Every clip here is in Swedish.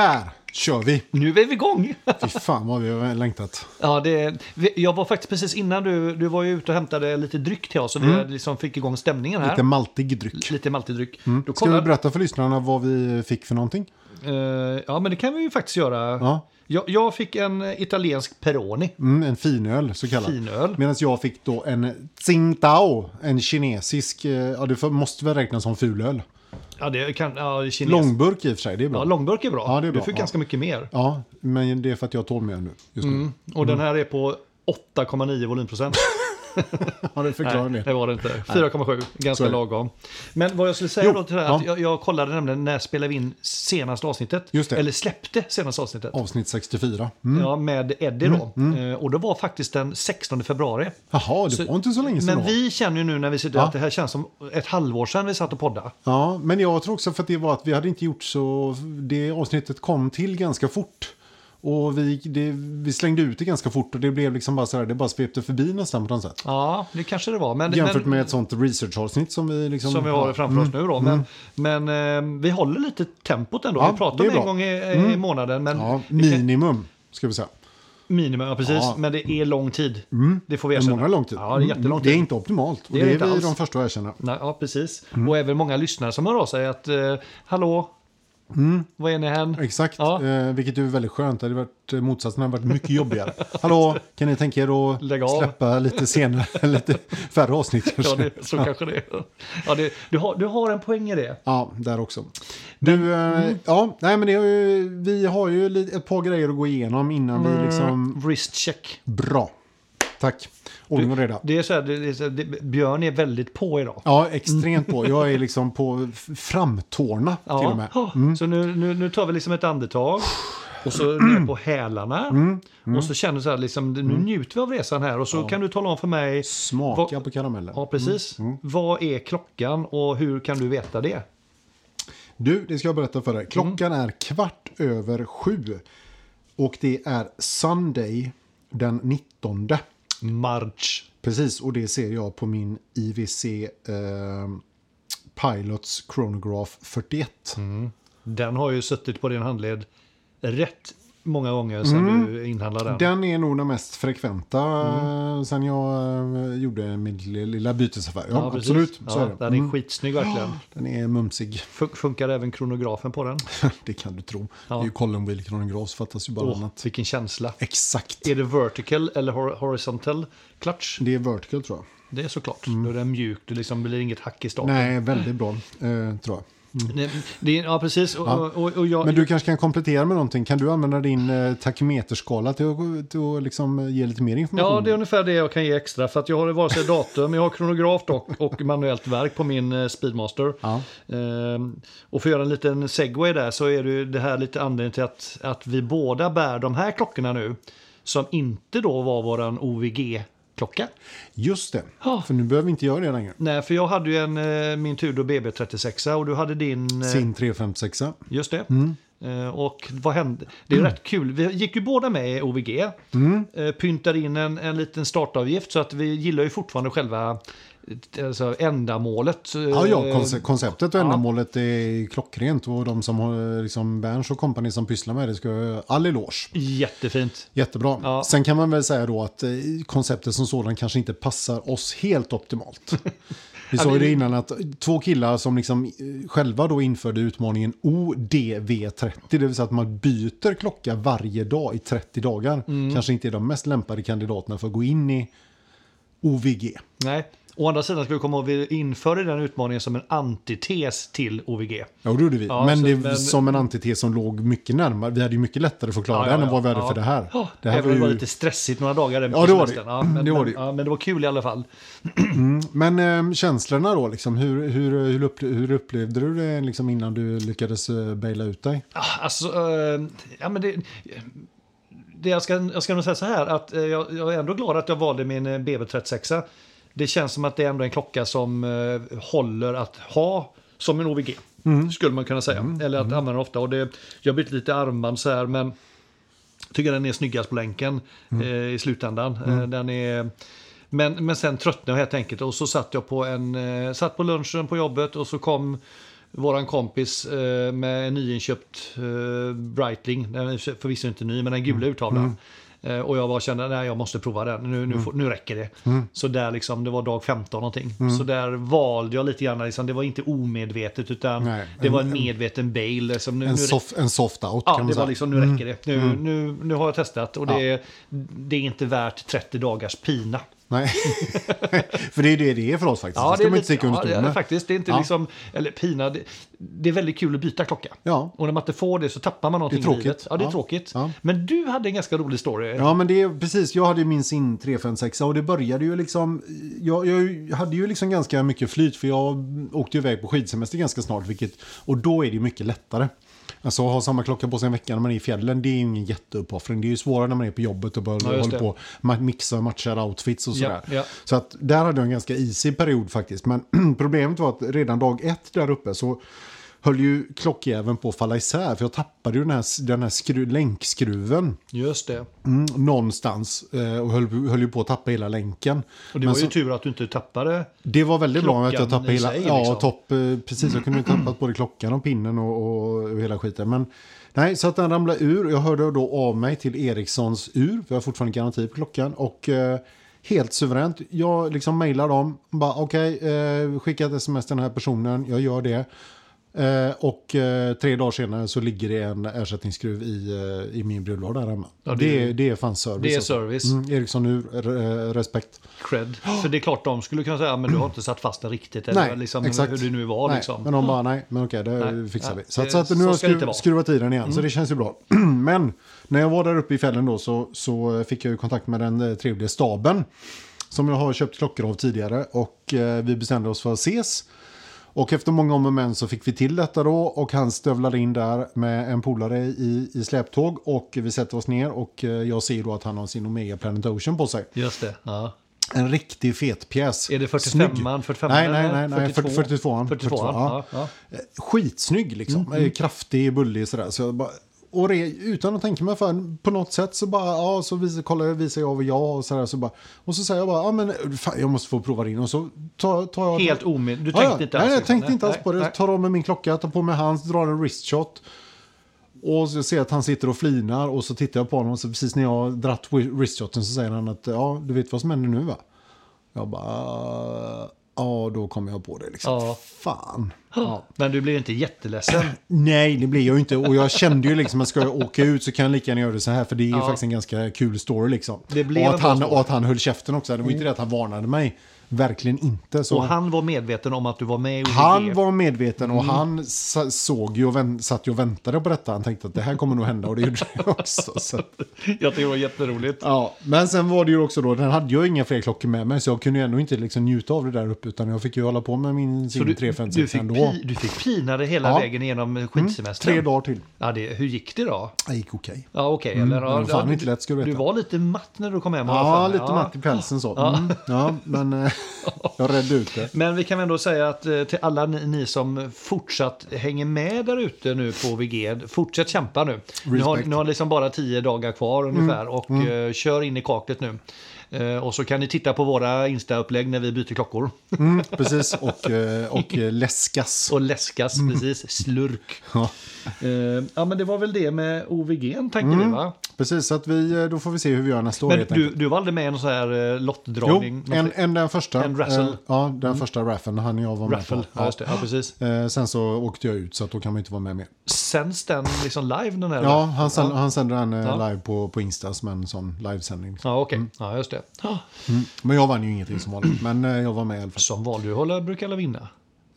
Där kör vi! Nu är vi igång! Fy fan vad vi har längtat. Ja, det, jag var faktiskt precis innan du, du var ju ute och hämtade lite dryck till oss och vi liksom fick igång stämningen här. Mm. Lite maltig dryck. Lite maltig dryck. Då Ska vi berätta för lyssnarna vad vi fick för någonting? eh, ja, men det kan vi ju faktiskt göra. Ja. Jag, jag fick en italiensk Peroni, Mm, en finöl så kallad. finöl. Medan jag fick då en Tsingtao, en kinesisk, eh, ja det måste väl räknas som fulöl. Ja, det kan, ja, kines. Långburk i och för sig, det är bra. Ja, långburk är bra. Ja, det är bra. Du fick Ja. ganska mycket mer. Ja, men det är för att jag tål mer nu. Just nu. Mm. Och den här är på 8,9 volymprocent. Ja, det förklarar Nej, det. det var det inte. 4,7, Så ganska lagom. Men vad jag skulle säga Jo, då till det här, att ja. jag, jag kollade nämligen när spelade vi in senaste avsnittet. Just det. Eller släppte senaste avsnittet. Avsnitt 64. Mm. Ja, med Eddie då. Eh, och det var faktiskt den 16 februari. Jaha, det var inte så länge sedan Men då. vi känner ju nu när vi sitter Ja. att det här känns som ett halvår sedan vi satt och poddade. Ja, men jag tror också för att det var att vi hade inte gjort så... Det avsnittet kom till ganska fort. Och vi, det, vi slängde ut det ganska fort och det blev liksom bara så här, det bara svepte förbi nästan på något sätt. Ja, det kanske det var. Men, Jämfört men, med ett sånt researchavsnitt som vi liksom... som vi har framför oss nu då. Men, men eh, vi håller lite tempot ändå. Ja, vi pratar det är om en gång i, i månaden. Men Ja, kan- minimum, ska vi säga. minimum, ja, precis. Ja. Men det är lång tid. Det får vi erkänna. månad lång tid. Ja, det är jättelång Mm, Det är tid. inte optimalt. Och Det det är är, inte vi alls. de första att erkänna. Nej, ja, precis. Mm. Och även många lyssnare som hör av sig att eh, hallå, var är ni hän? Exakt, Ja. eh, vilket är väldigt skönt. Det hade varit, eh, motsatsen hade varit mycket jobbigare. Hallå, kan ni tänka er att släppa lite senare, lite färre avsnitt Ja, det, så kanske det. Ja, det, du, har, du har en poäng i det. Ja, där också. Du, eh, ja, nej men ju, vi har ju ett par grejer att gå igenom innan vi liksom... Wrist check. Bra. Tack. Ordning och reda. Det är så här, det, är så här, det, Björn är väldigt på idag. Ja, extremt på. Jag är liksom på framtårna till och med. Mm. Ja, Så nu, nu, nu tar vi liksom ett andetag. Och så ner på hälarna. Mm. Och så känner du så här, liksom, nu njuter vi av resan här. Och så kan du tala om för mig. Smaka Vad- på karamellen. Ja, precis. Mm. Vad är klockan och hur kan du veta det? Du, det ska jag berätta för dig. Klockan Mm. är kvart över sju. Och det är Sunday den 19. March. Precis, och det ser jag på min IWC eh, Pilots Chronograph 41. Mm. Den har ju suttit på din handled rätt många gånger sedan du inhandlade den. Den är nog den mest frekventa Mm. eh, sen jag eh, gjorde min lilla- bytesaffär. Ja, precis. absolut. Så Ja, är. Den är Mm. skitsnygg verkligen. Den är mumsig. Fun- Funkar även kronografen på den? det kan du tro. Ja. Det är ju Colin Wheel Chronograph, fattas ju bara Åh, annat. vilken känsla. Exakt. Är det vertical eller hor- horizontal clutch? Det är vertical tror jag. Det är såklart. Då är den mjuk, det liksom blir inget hack i starten. Nej, väldigt bra eh, tror jag. Nej, Det är, ja, precis. Och, Ja. och, och jag, Men du kanske kan komplettera med någonting. Kan du använda din eh, takymeterskala till att, till att liksom, eh, ge lite mer information? Ja, det är ungefär det jag kan ge extra. För att jag har vare sig datum, jag har kronograf dock och manuellt verk på min eh, Speedmaster. Ja. Ehm, och för att göra en liten segway där så är det det här lite anledningen till att, att vi båda bär de här klockorna nu. Som inte då var våran OVG-klocka. Just det, Ja. för nu behöver vi inte göra det längre. Nej, för jag hade ju en, eh, min Tudor BB36 och du hade din... eh, Sin 356. Just det. Eh, Och vad hände? Det är ju rätt kul. Vi gick ju båda med i OVG. Eh, Pyntade in en, en liten startavgift så att vi gillar ju fortfarande själva alltså, ändamålet. Eh, Ja, ja konce- konceptet och ja. ändamålet är klockrent och de som har liksom Berns och kompani som pysslar med det ska ha all eloge. Jättefint. Jättebra. Ja. Sen kan man väl säga då att eh, konceptet som sådan kanske inte passar oss helt optimalt. Vi sa ju det innan att två killar som liksom eh, själva då införde utmaningen ODV30, det vill säga att man byter klocka varje dag i 30 dagar, Mm. kanske inte är de mest lämpade kandidaterna för att gå in i OVG. Nej. Å andra sidan ska vi komma ihåg att vi införde den utmaningen som en antites till OVG. Ja, det gjorde vi. Ja, men så- det men- som en antites som låg mycket närmare. Vi hade ju mycket lättare att förklara den än vad vi hade för det här. Ja, det här även var var ju... lite stressigt några dagar. Ja, det var det. Ja, men, Det var men, det. ja, men det var kul i alla fall. Men eh, känslorna då, liksom, hur, hur, hur, upple- hur upplevde du det liksom, innan du lyckades eh, baila ut dig? Ah, Alltså, eh, ja men det... det jag, ska, jag ska nog säga så här att eh, jag, jag är ändå glad att jag valde min eh, BB36. Det känns som att det är ändå en klocka som eh, håller att ha som en OVG. Skulle man kunna säga. Eller att använda den ofta. Och det, jag har bytt lite armband så här men tycker den är snyggast på länken eh, i slutändan. Eh, den är... Men, men sen tröttnade jag helt enkelt och så satt jag på en, eh, satt på lunchen på jobbet och så kom våran kompis eh, med en nyinköpt eh, Breitling. Den är förvisso inte ny, men den gula urtavlan. Eh, Och jag bara kände att jag måste prova den. Nu, nu, får, nu räcker det. Så där liksom, det var dag 15 någonting. Så där valde jag lite grann. Liksom, det var inte omedvetet utan Nej, det en- var en medveten bail. Liksom, nu, En, nu, soft, en soft out Ja, kan man det säga. var liksom, nu räcker det. Nu, nu, nu har jag testat och det, det är inte värt 30 dagars pina. Nej. För det är det det är för oss faktiskt. det ska man inte sticka under ja, stol det faktiskt. Det är inte Ja. liksom, eller pina, det, det är väldigt kul att byta klocka. Ja. Och när man inte får det så tappar man någonting Det är tråkigt. i livet. Ja, det är Ja. tråkigt. Ja. Men du hade en ganska rolig story. Ja, men det är precis. Jag hade min sin 356 och det började ju liksom. Jag, jag hade ju liksom ganska mycket flyt för jag åkte iväg på skidsemester ganska snart. Vilket, och då är det ju mycket lättare. Alltså ha samma klocka på sig en vecka när man är i fjällen, det är ju ingen jätteuppoffring. Det är ju svårare när man är på jobbet och börjar Ja, hålla på mixa och matcha outfits och Ja, sådär. ja. Så att där hade jag en ganska easy period faktiskt. Men problemet var att redan dag ett där uppe så höll ju klockjäveln på att falla isär. För jag tappade ju den här, den här skru, länkskruven Just det. mm, någonstans eh, och höll, höll ju på att tappa hela länken. Och det Men var ju så, tur att du inte tappade. det var väldigt bra att jag tappade hela... sig, ja, liksom. topp, eh, precis. Jag kunde ju tappat både klockan och pinnen och, och, och hela skiten. Men nej, så att den ramlade ur. Jag hörde då av mig till Ericssons ur. För jag har fortfarande garanti på klockan. Och eh, helt suveränt. Jag liksom mejlar dem. Bara okej, eh, skicka ett sms till den här personen. Jag gör det. Eh, och eh, tre dagar senare så ligger det en ersättningsskruv i, eh, i min brevlåda där hemma. Ja, det det, är- det är fan service. Det är alltså. service. Mm, Ericsson nu, eh, respekt. Cred. För det är klart de skulle kunna säga men du har inte satt fast den riktigt. Eller Nej, liksom, exakt. hur det nu var. nej, liksom. Men de bara, nej, men okej, det Nej, fixar nej, vi. Så, det- så att nu så har jag skruv, skruvat i den igen, så det känns ju bra. men när jag var där uppe i fjällen då så, så fick jag ju kontakt med den eh, trevliga staben. Som jag har köpt klockor av tidigare och eh, vi bestämde oss för att ses. Och efter många om och men så fick vi till detta då och han stövlade in där med en polare i, i släptåg och vi sätter oss ner och eh, jag ser då att han har sin Omega Planet Ocean på sig. Just det. Ja. En riktig fet pjäs. Är det Snygg. 45an? 45 Nej, nej, nej, nej 42, 42 42 ja. ja. Eh, Skitsnygg liksom. Mm, Eh, Kraftig, bullig sådär. Så jag bara, och det, utan att tänka mig för på något sätt så bara, ja, så visar, kollar, jag- visar jag vad jag och sådär. Så bara, och så säger jag bara, ja men fan, jag måste få prova in. Och så tar, tar jag... Helt omed... Du tänkte ja. inte alls Nej, jag tänkte inte alls Nej, på det. nej. Tar av mig min klocka, tar på mig hans, drar en wristshot. Och så ser jag att han sitter och flinar och så tittar jag på honom och så precis när jag har dratt wristshoten så säger han att ja, du vet vad som händer nu va? Jag bara, ja då kommer jag på det liksom. Ja. Fan. Ja. Men du blev inte jätteledsen. Nej, det blir jag inte. Och jag kände ju liksom att ska jag åka ut så kan jag lika gärna göra det så här. För det är ju Ja. faktiskt en ganska kul story liksom. Det blev och, att han, och att han höll käften också. Det var ju inte det att han varnade mig. Verkligen inte. Så Och han var medveten om att du var med i han var medveten Mm. och han sa- såg ju och vänt, satt ju och väntade på detta. Han tänkte att det här kommer nog hända och det gjorde det också. Så. Jag tyckte det var jätteroligt. Ja, men sen var det ju också då, den hade jag inga fler klockor med mig så jag kunde ju ändå inte liksom njuta av det där uppe utan jag fick ju hålla på med min du, 356 du, fick ändå. Pi, du fick pina det hela Ja. vägen igenom skidsemestern? Tre dagar till. Ja, det, hur gick det då? Det gick okej. Ja, okej. Mm, eller? Ja, fan du- inte lätt, ska du Du veta. var lite matt när du kom hem. Ja, lite matt i pälsen så. Mm, ja, men eh, jag redde ut det. Men vi kan ändå säga att eh, till alla ni, ni som fortsatt hänger med där ute nu på VG, fortsätt kämpa nu. Ni har, ni har liksom bara tio dagar kvar ungefär och eh, kör in i kaklet nu. Eh, och så kan ni titta på våra Insta-upplägg när vi byter klockor. Mm, precis, och, eh, och eh, läskas. Och läskas, precis. Slurk. Ja. Ja, men det var väl det med OVG, tänker vi va? Precis, så att vi, då får vi se hur vi gör nästa år. Men du, du var aldrig med i någon sån här Jo, lottdragning? Någon en, en den första. En raffle. Ja, den första raffeln han och jag var raffle? med på. Ja, det. Ja, precis. Sen så åkte jag ut så då kan man inte vara med mer. Sänds den liksom live den här? Ja, han, sänd, han sänder den Ja. live på, på Insta som en sån livesändning. Ja, okej. Ja, just det. Ja. Men jag vann ju ingenting som vanligt. Men eh, jag var med i alla fall. Som valrörhållare brukar alla vinna.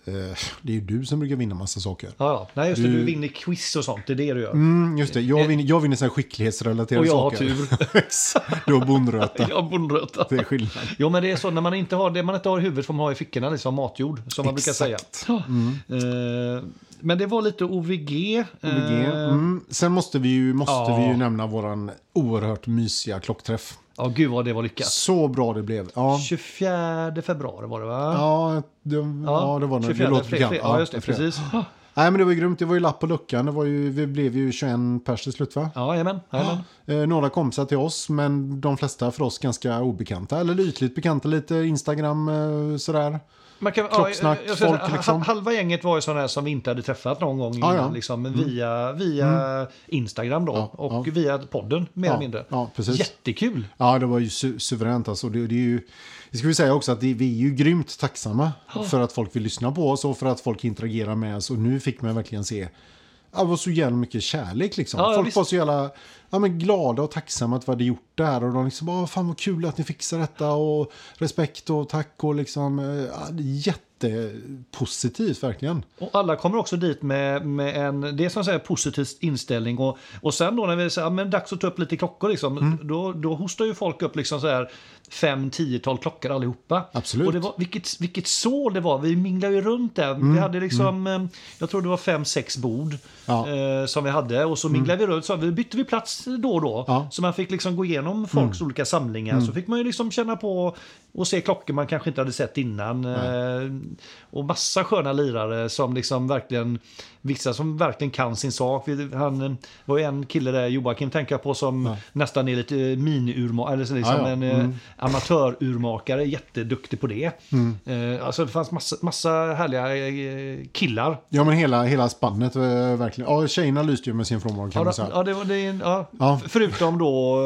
Eh, det är ju du som brukar vinna massa saker. Ja, ja. Nej, just det. Du- Du vinner quiz och sånt. Det är det du gör. Mm, just det, jag vinner, jag vinner så här skicklighetsrelaterade och jag har saker. tur. du har bondröta. jag har bondröta. Det är skillnad. Jo, men det är så. När man inte har det man inte har i huvudet får man ha i fickorna, liksom matjord. Som man brukar säga. Exakt. Mm. Eh, men det var lite OVG. OVG. Eh, Mm. Sen måste vi ju, måste Ja. vi ju nämna våran oerhört mysiga klockträff. Ja, gud vad det var lyckat. Så bra det blev. Ja, 24 februari var det va? ja, det, ja. det var. Det 24, låter fred- bekant. fred- Ja, just det. fredag. Precis. Nej, men det var ju grymt. Det var ju lapp på luckan. Det var ju, vi blev ju 21 pers till slut, va? Ja, jajamän. jajamän. Eh, några kompisar till oss, men de flesta för oss ganska obekanta. Eller ytligt bekanta, lite Instagram eh, sådär. Man kan, Klocksnack, jag ska folk säga, liksom. Halva gänget var ju sådana som vi inte hade träffat någon gång Ja, innan, ja. Mm. liksom, via, via Instagram då. Ja, och ja. via podden, mer Ja, eller mindre. ja, precis. Jättekul! Ja, det var ju su suveränt alltså. Det, det är ju, det ska vi säga också att vi är ju grymt tacksamma för att folk vill lyssna på oss och för att folk interagerar med oss. Och nu fick man verkligen se Ja, det var så jävla mycket kärlek liksom. Ja, ja, Folk visst. var så jävla ja, men glada och tacksamma att vi hade gjort det här. Och de liksom, "Åh, fan vad kul att ni fixar detta och respekt och tack och liksom, eh, ja, jättepositivt verkligen. Och alla kommer också dit med, med en det är som säger positiv inställning. Och, och sen då när vi säger att men dags att ta upp lite klockor, liksom, Mm. då, då hostar ju folk upp liksom så här fem, tiotal klockor allihopa. Absolut. Och det var, vilket, vilket sål det var. Vi minglade ju runt där. Mm. Vi hade liksom, eh, jag tror det var fem, sex bord Ja. Mm. eh, som vi hade. Och så minglade vi runt, så vi bytte vi plats då och då. Ja. Mm. Så man fick liksom gå igenom folks olika samlingar. Så fick man ju liksom känna på och se klockor man kanske inte hade sett innan. Eh, och massa sköna lirare som liksom verkligen, vissa som verkligen kan sin sak. Han eh, var ju en kille där, Joakim tänker jag på, som nästan är lite mini-urmakare, eller så liksom Ja, ja. en eh, amatör-urmakare, jätteduktig på det. Eh, alltså det fanns massa, massa härliga eh, killar. Ja men hela, hela spannet eh, verkligen. Ja, tjejerna lyste ju med sin frånvaro kan Ja, man säga. ja, det, var- det, ja. Ja. Förutom då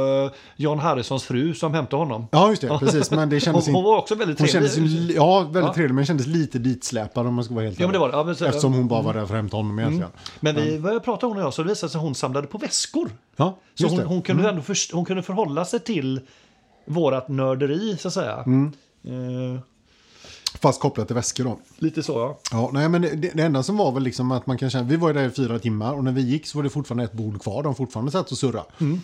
John Harrisons fru som hämtade honom. Ja, just det. Precis. Men det Hon, kändes hon inte... var också väldigt Hon trevlig. ju- ja, väldigt Ja. trevlig, men kändes lite ditsläpad om man ska vara helt Ja, men det ärlig. var. Ja, men så- Eftersom hon bara var där för att hämta honom egentligen. Men vi började prata hon och jag så det visade sig att hon samlade på väskor. Ja, Så hon. Mm. hon, kunde ändå först, hon kunde förhålla sig till vårat nörderi så att säga. Mm. Eh, Fast kopplat till väskor då. lite så ja. Ja, nej, men det, det enda som var väl liksom att man kan känna, vi var ju där i fyra timmar och när vi gick så var det fortfarande ett bord kvar, de fortfarande satt och surra. Mm.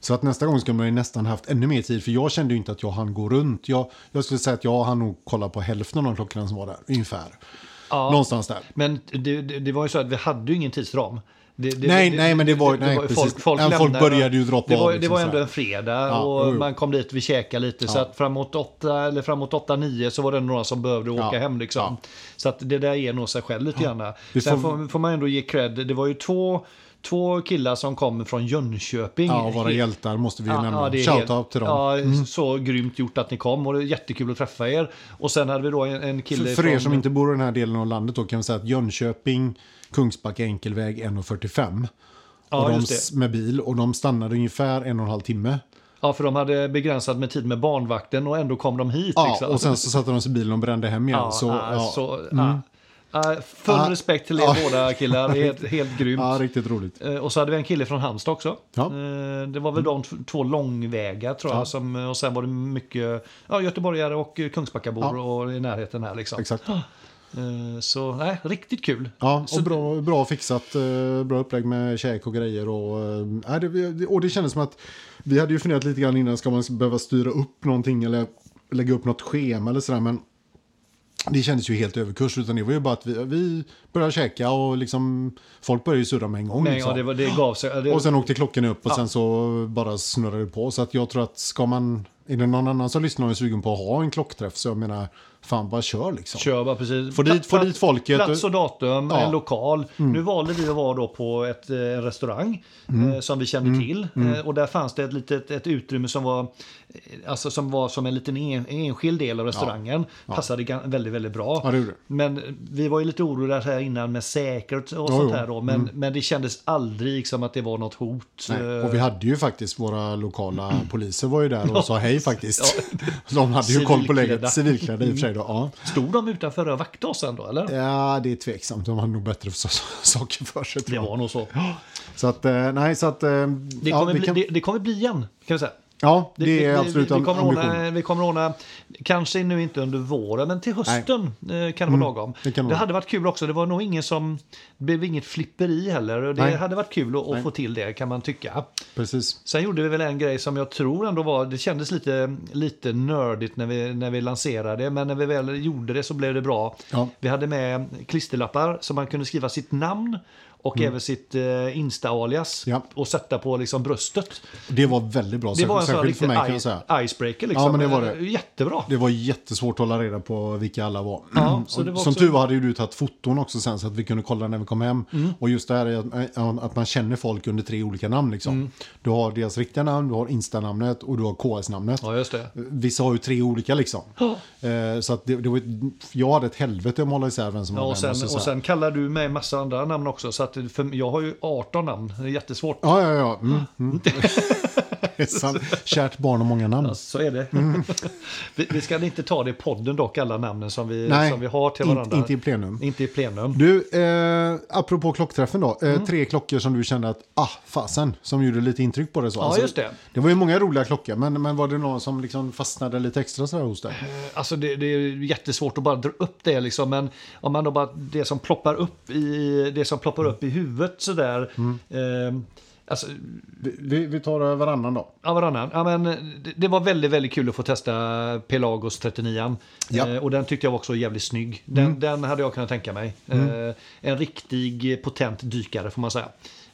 Så att nästa gång skulle man ju nästan haft ännu mer tid, för jag kände ju inte att jag hann gå runt. Jag, jag skulle säga att jag hann nog kolla på hälften av de klockorna som var där, ungefär. Ja. Någonstans där. Men det, det, det var ju så att vi hade ju ingen tidsram. Det, det, Nej, nej, men det var- nej, precis. folk, folk, Ja, folk började ju droppa det var, av, Det liksom, var så ändå en fredag Ja, och man kom dit, vi käkade lite. Så Ja. att framåt åtta, eller framåt åtta, nio så var det några som behövde åka Ja, hem. Liksom. ja. Så att det där ger nog sig själv lite grann. Vi Sen får- får, man ändå ge cred. Det var ju två, två killar som kom från Jönköping. Ja, våra hjältar måste vi ju nämna. det är Shoutout helt- till dem. Mm. Ja, så grymt gjort att ni kom och det är jättekul att träffa er. Och sen hade vi då en, en kille För, för er som inte bor i den här delen av landet då kan vi säga att Jönköping, Kungsbacka enkelväg 1.45. Ja, och de, just det. s- med bil och de stannade ungefär en och en halv timme. Ja, för de hade begränsat med tid med barnvakten och ändå kom de hit. Ja, liksom. och sen så satte de sig i bilen och brände hem igen. Ja, så, ja, ja, så. Ja, full Ja. respekt till er båda killar, helt, helt grymt. ja, riktigt roligt. Eh, Och så hade vi en kille från Halmstad också. Ja. Eh, Det var väl de två långväga tror jag. Ja. Som, och sen var det mycket ja, göteborgare och Kungsbackabor och i närheten här. Liksom. Exakt. Eh, Så nej, riktigt kul. Ja, Så- och bra, bra fixat. eh, Bra upplägg med käk och grejer. Och, eh, nej, det, och det kändes som att vi hade ju funderat lite grann innan, ska man behöva styra upp någonting eller lägga upp något schema eller sådär. Men det kändes ju helt överkurs, utan det var ju bara att vi, vi började käka och liksom folk började ju surra med en gång. Nej, liksom. ja, det, var, det gav sig. Det, Och sen åkte klockan upp och Ja. sen så bara snurrade det på. Så att jag tror att ska man, är det någon annan som lyssnar och är sugen på att ha en klockträff så jag menar, fan bara kör liksom. Kör bara precis. Få dit- få dit folket. Plats och datum, Ja. Mm. en lokal. Nu valde vi att vara då på ett, eh, en restaurang eh, som vi kände Mm. till. Eh, och där fanns det ett litet ett utrymme som var, eh, alltså som var som en liten en, enskild del av restaurangen. Passade gan- väldigt, väldigt bra. Ja, det det. Men vi var ju lite oroliga här innan med säkerhet och sånt. Mm. här då. Men, men det kändes aldrig som att det var något hot. Nej, Eh, och vi hade ju faktiskt våra lokala poliser var ju där och sa hej faktiskt. Ja. De hade ju koll på läget, civilklädda i och för sig då. Ja. Stod de utanför och vaktade oss ändå eller? ja, det är tveksamt. De hade nog bättre saker för sig. Det var nog så. Så att, eh, nej, så att... eh, Det ja, kommer, vi bli, kan- det, det kommer bli igen, kan vi säga. Ja, det är vi, absolut vi, vi, kommer ordna, vi kommer ordna, kanske nu inte under våren, men till hösten eh, kan det vara lagom. Mm, det Det, det hade varit kul också. Det var nog ingen som, det blev inget flipperi heller. och Det Nej. hade varit kul att, att få till det kan man tycka. Precis. Sen gjorde vi väl en grej som jag tror ändå var, det kändes lite, lite nördigt när vi, när vi lanserade det, men när vi väl gjorde det så blev det bra. Ja. Vi hade med klisterlappar så man kunde skriva sitt namn och även sitt eh, Insta-alias Ja. och sätta på liksom bröstet. Det var väldigt bra. Det var en Särskilt för mig kan jag säga. icebreaker. Liksom. Ja, men det var det. Eh, Jättebra. Det var jättesvårt att hålla reda på vilka alla var. Ja, så Och det var Som också- tur var hade ju du tagit foton också sen så att vi kunde kolla när vi kom hem. Mm. Och just det här är att, man känner folk under tre olika namn. Liksom. Mm. Du har deras riktiga namn, du har Insta-namnet och du har KS-namnet. Ja, just det. Vissa har ju tre olika liksom. Eh, så att det, det var, ett- jag hade ett helvete att hålla isär vem som Ja, var och, vem. sen, måste jag och sen kallar du mig massa andra namn också. Så att för, jag har ju 18 namn. Det är jättesvårt. Ja, ja, ja. Mm, mm. sant. Kärt barn och många namn. Ja, så är det. vi, vi ska inte ta det i podden dock, alla namnen som vi, Nej, som vi har till varandra. inte i plenum. Inte i plenum. Du, eh, apropå klockträffen då. Eh, Mm. Tre klockor som du kände att, ah, fasen, som gjorde lite intryck på det. Så. Ja, just det. Det var ju många roliga klockor, men, men var det någon som liksom fastnade lite extra sådär hos dig? Alltså det, det är jättesvårt att bara dra upp det liksom. Men om man då bara, det som ploppar upp i, det som ploppar upp i huvudet sådär. Mm. Eh, alltså, Vi, vi, tar varannan då. Ja, varannan. Ja, men det, det var väldigt, väldigt kul att få testa Pelagos 39. Ja. Mm. Eh, och den tyckte jag var också jävligt snygg. Den, den hade jag kunnat tänka mig. Eh, en riktig potent dykare får man säga.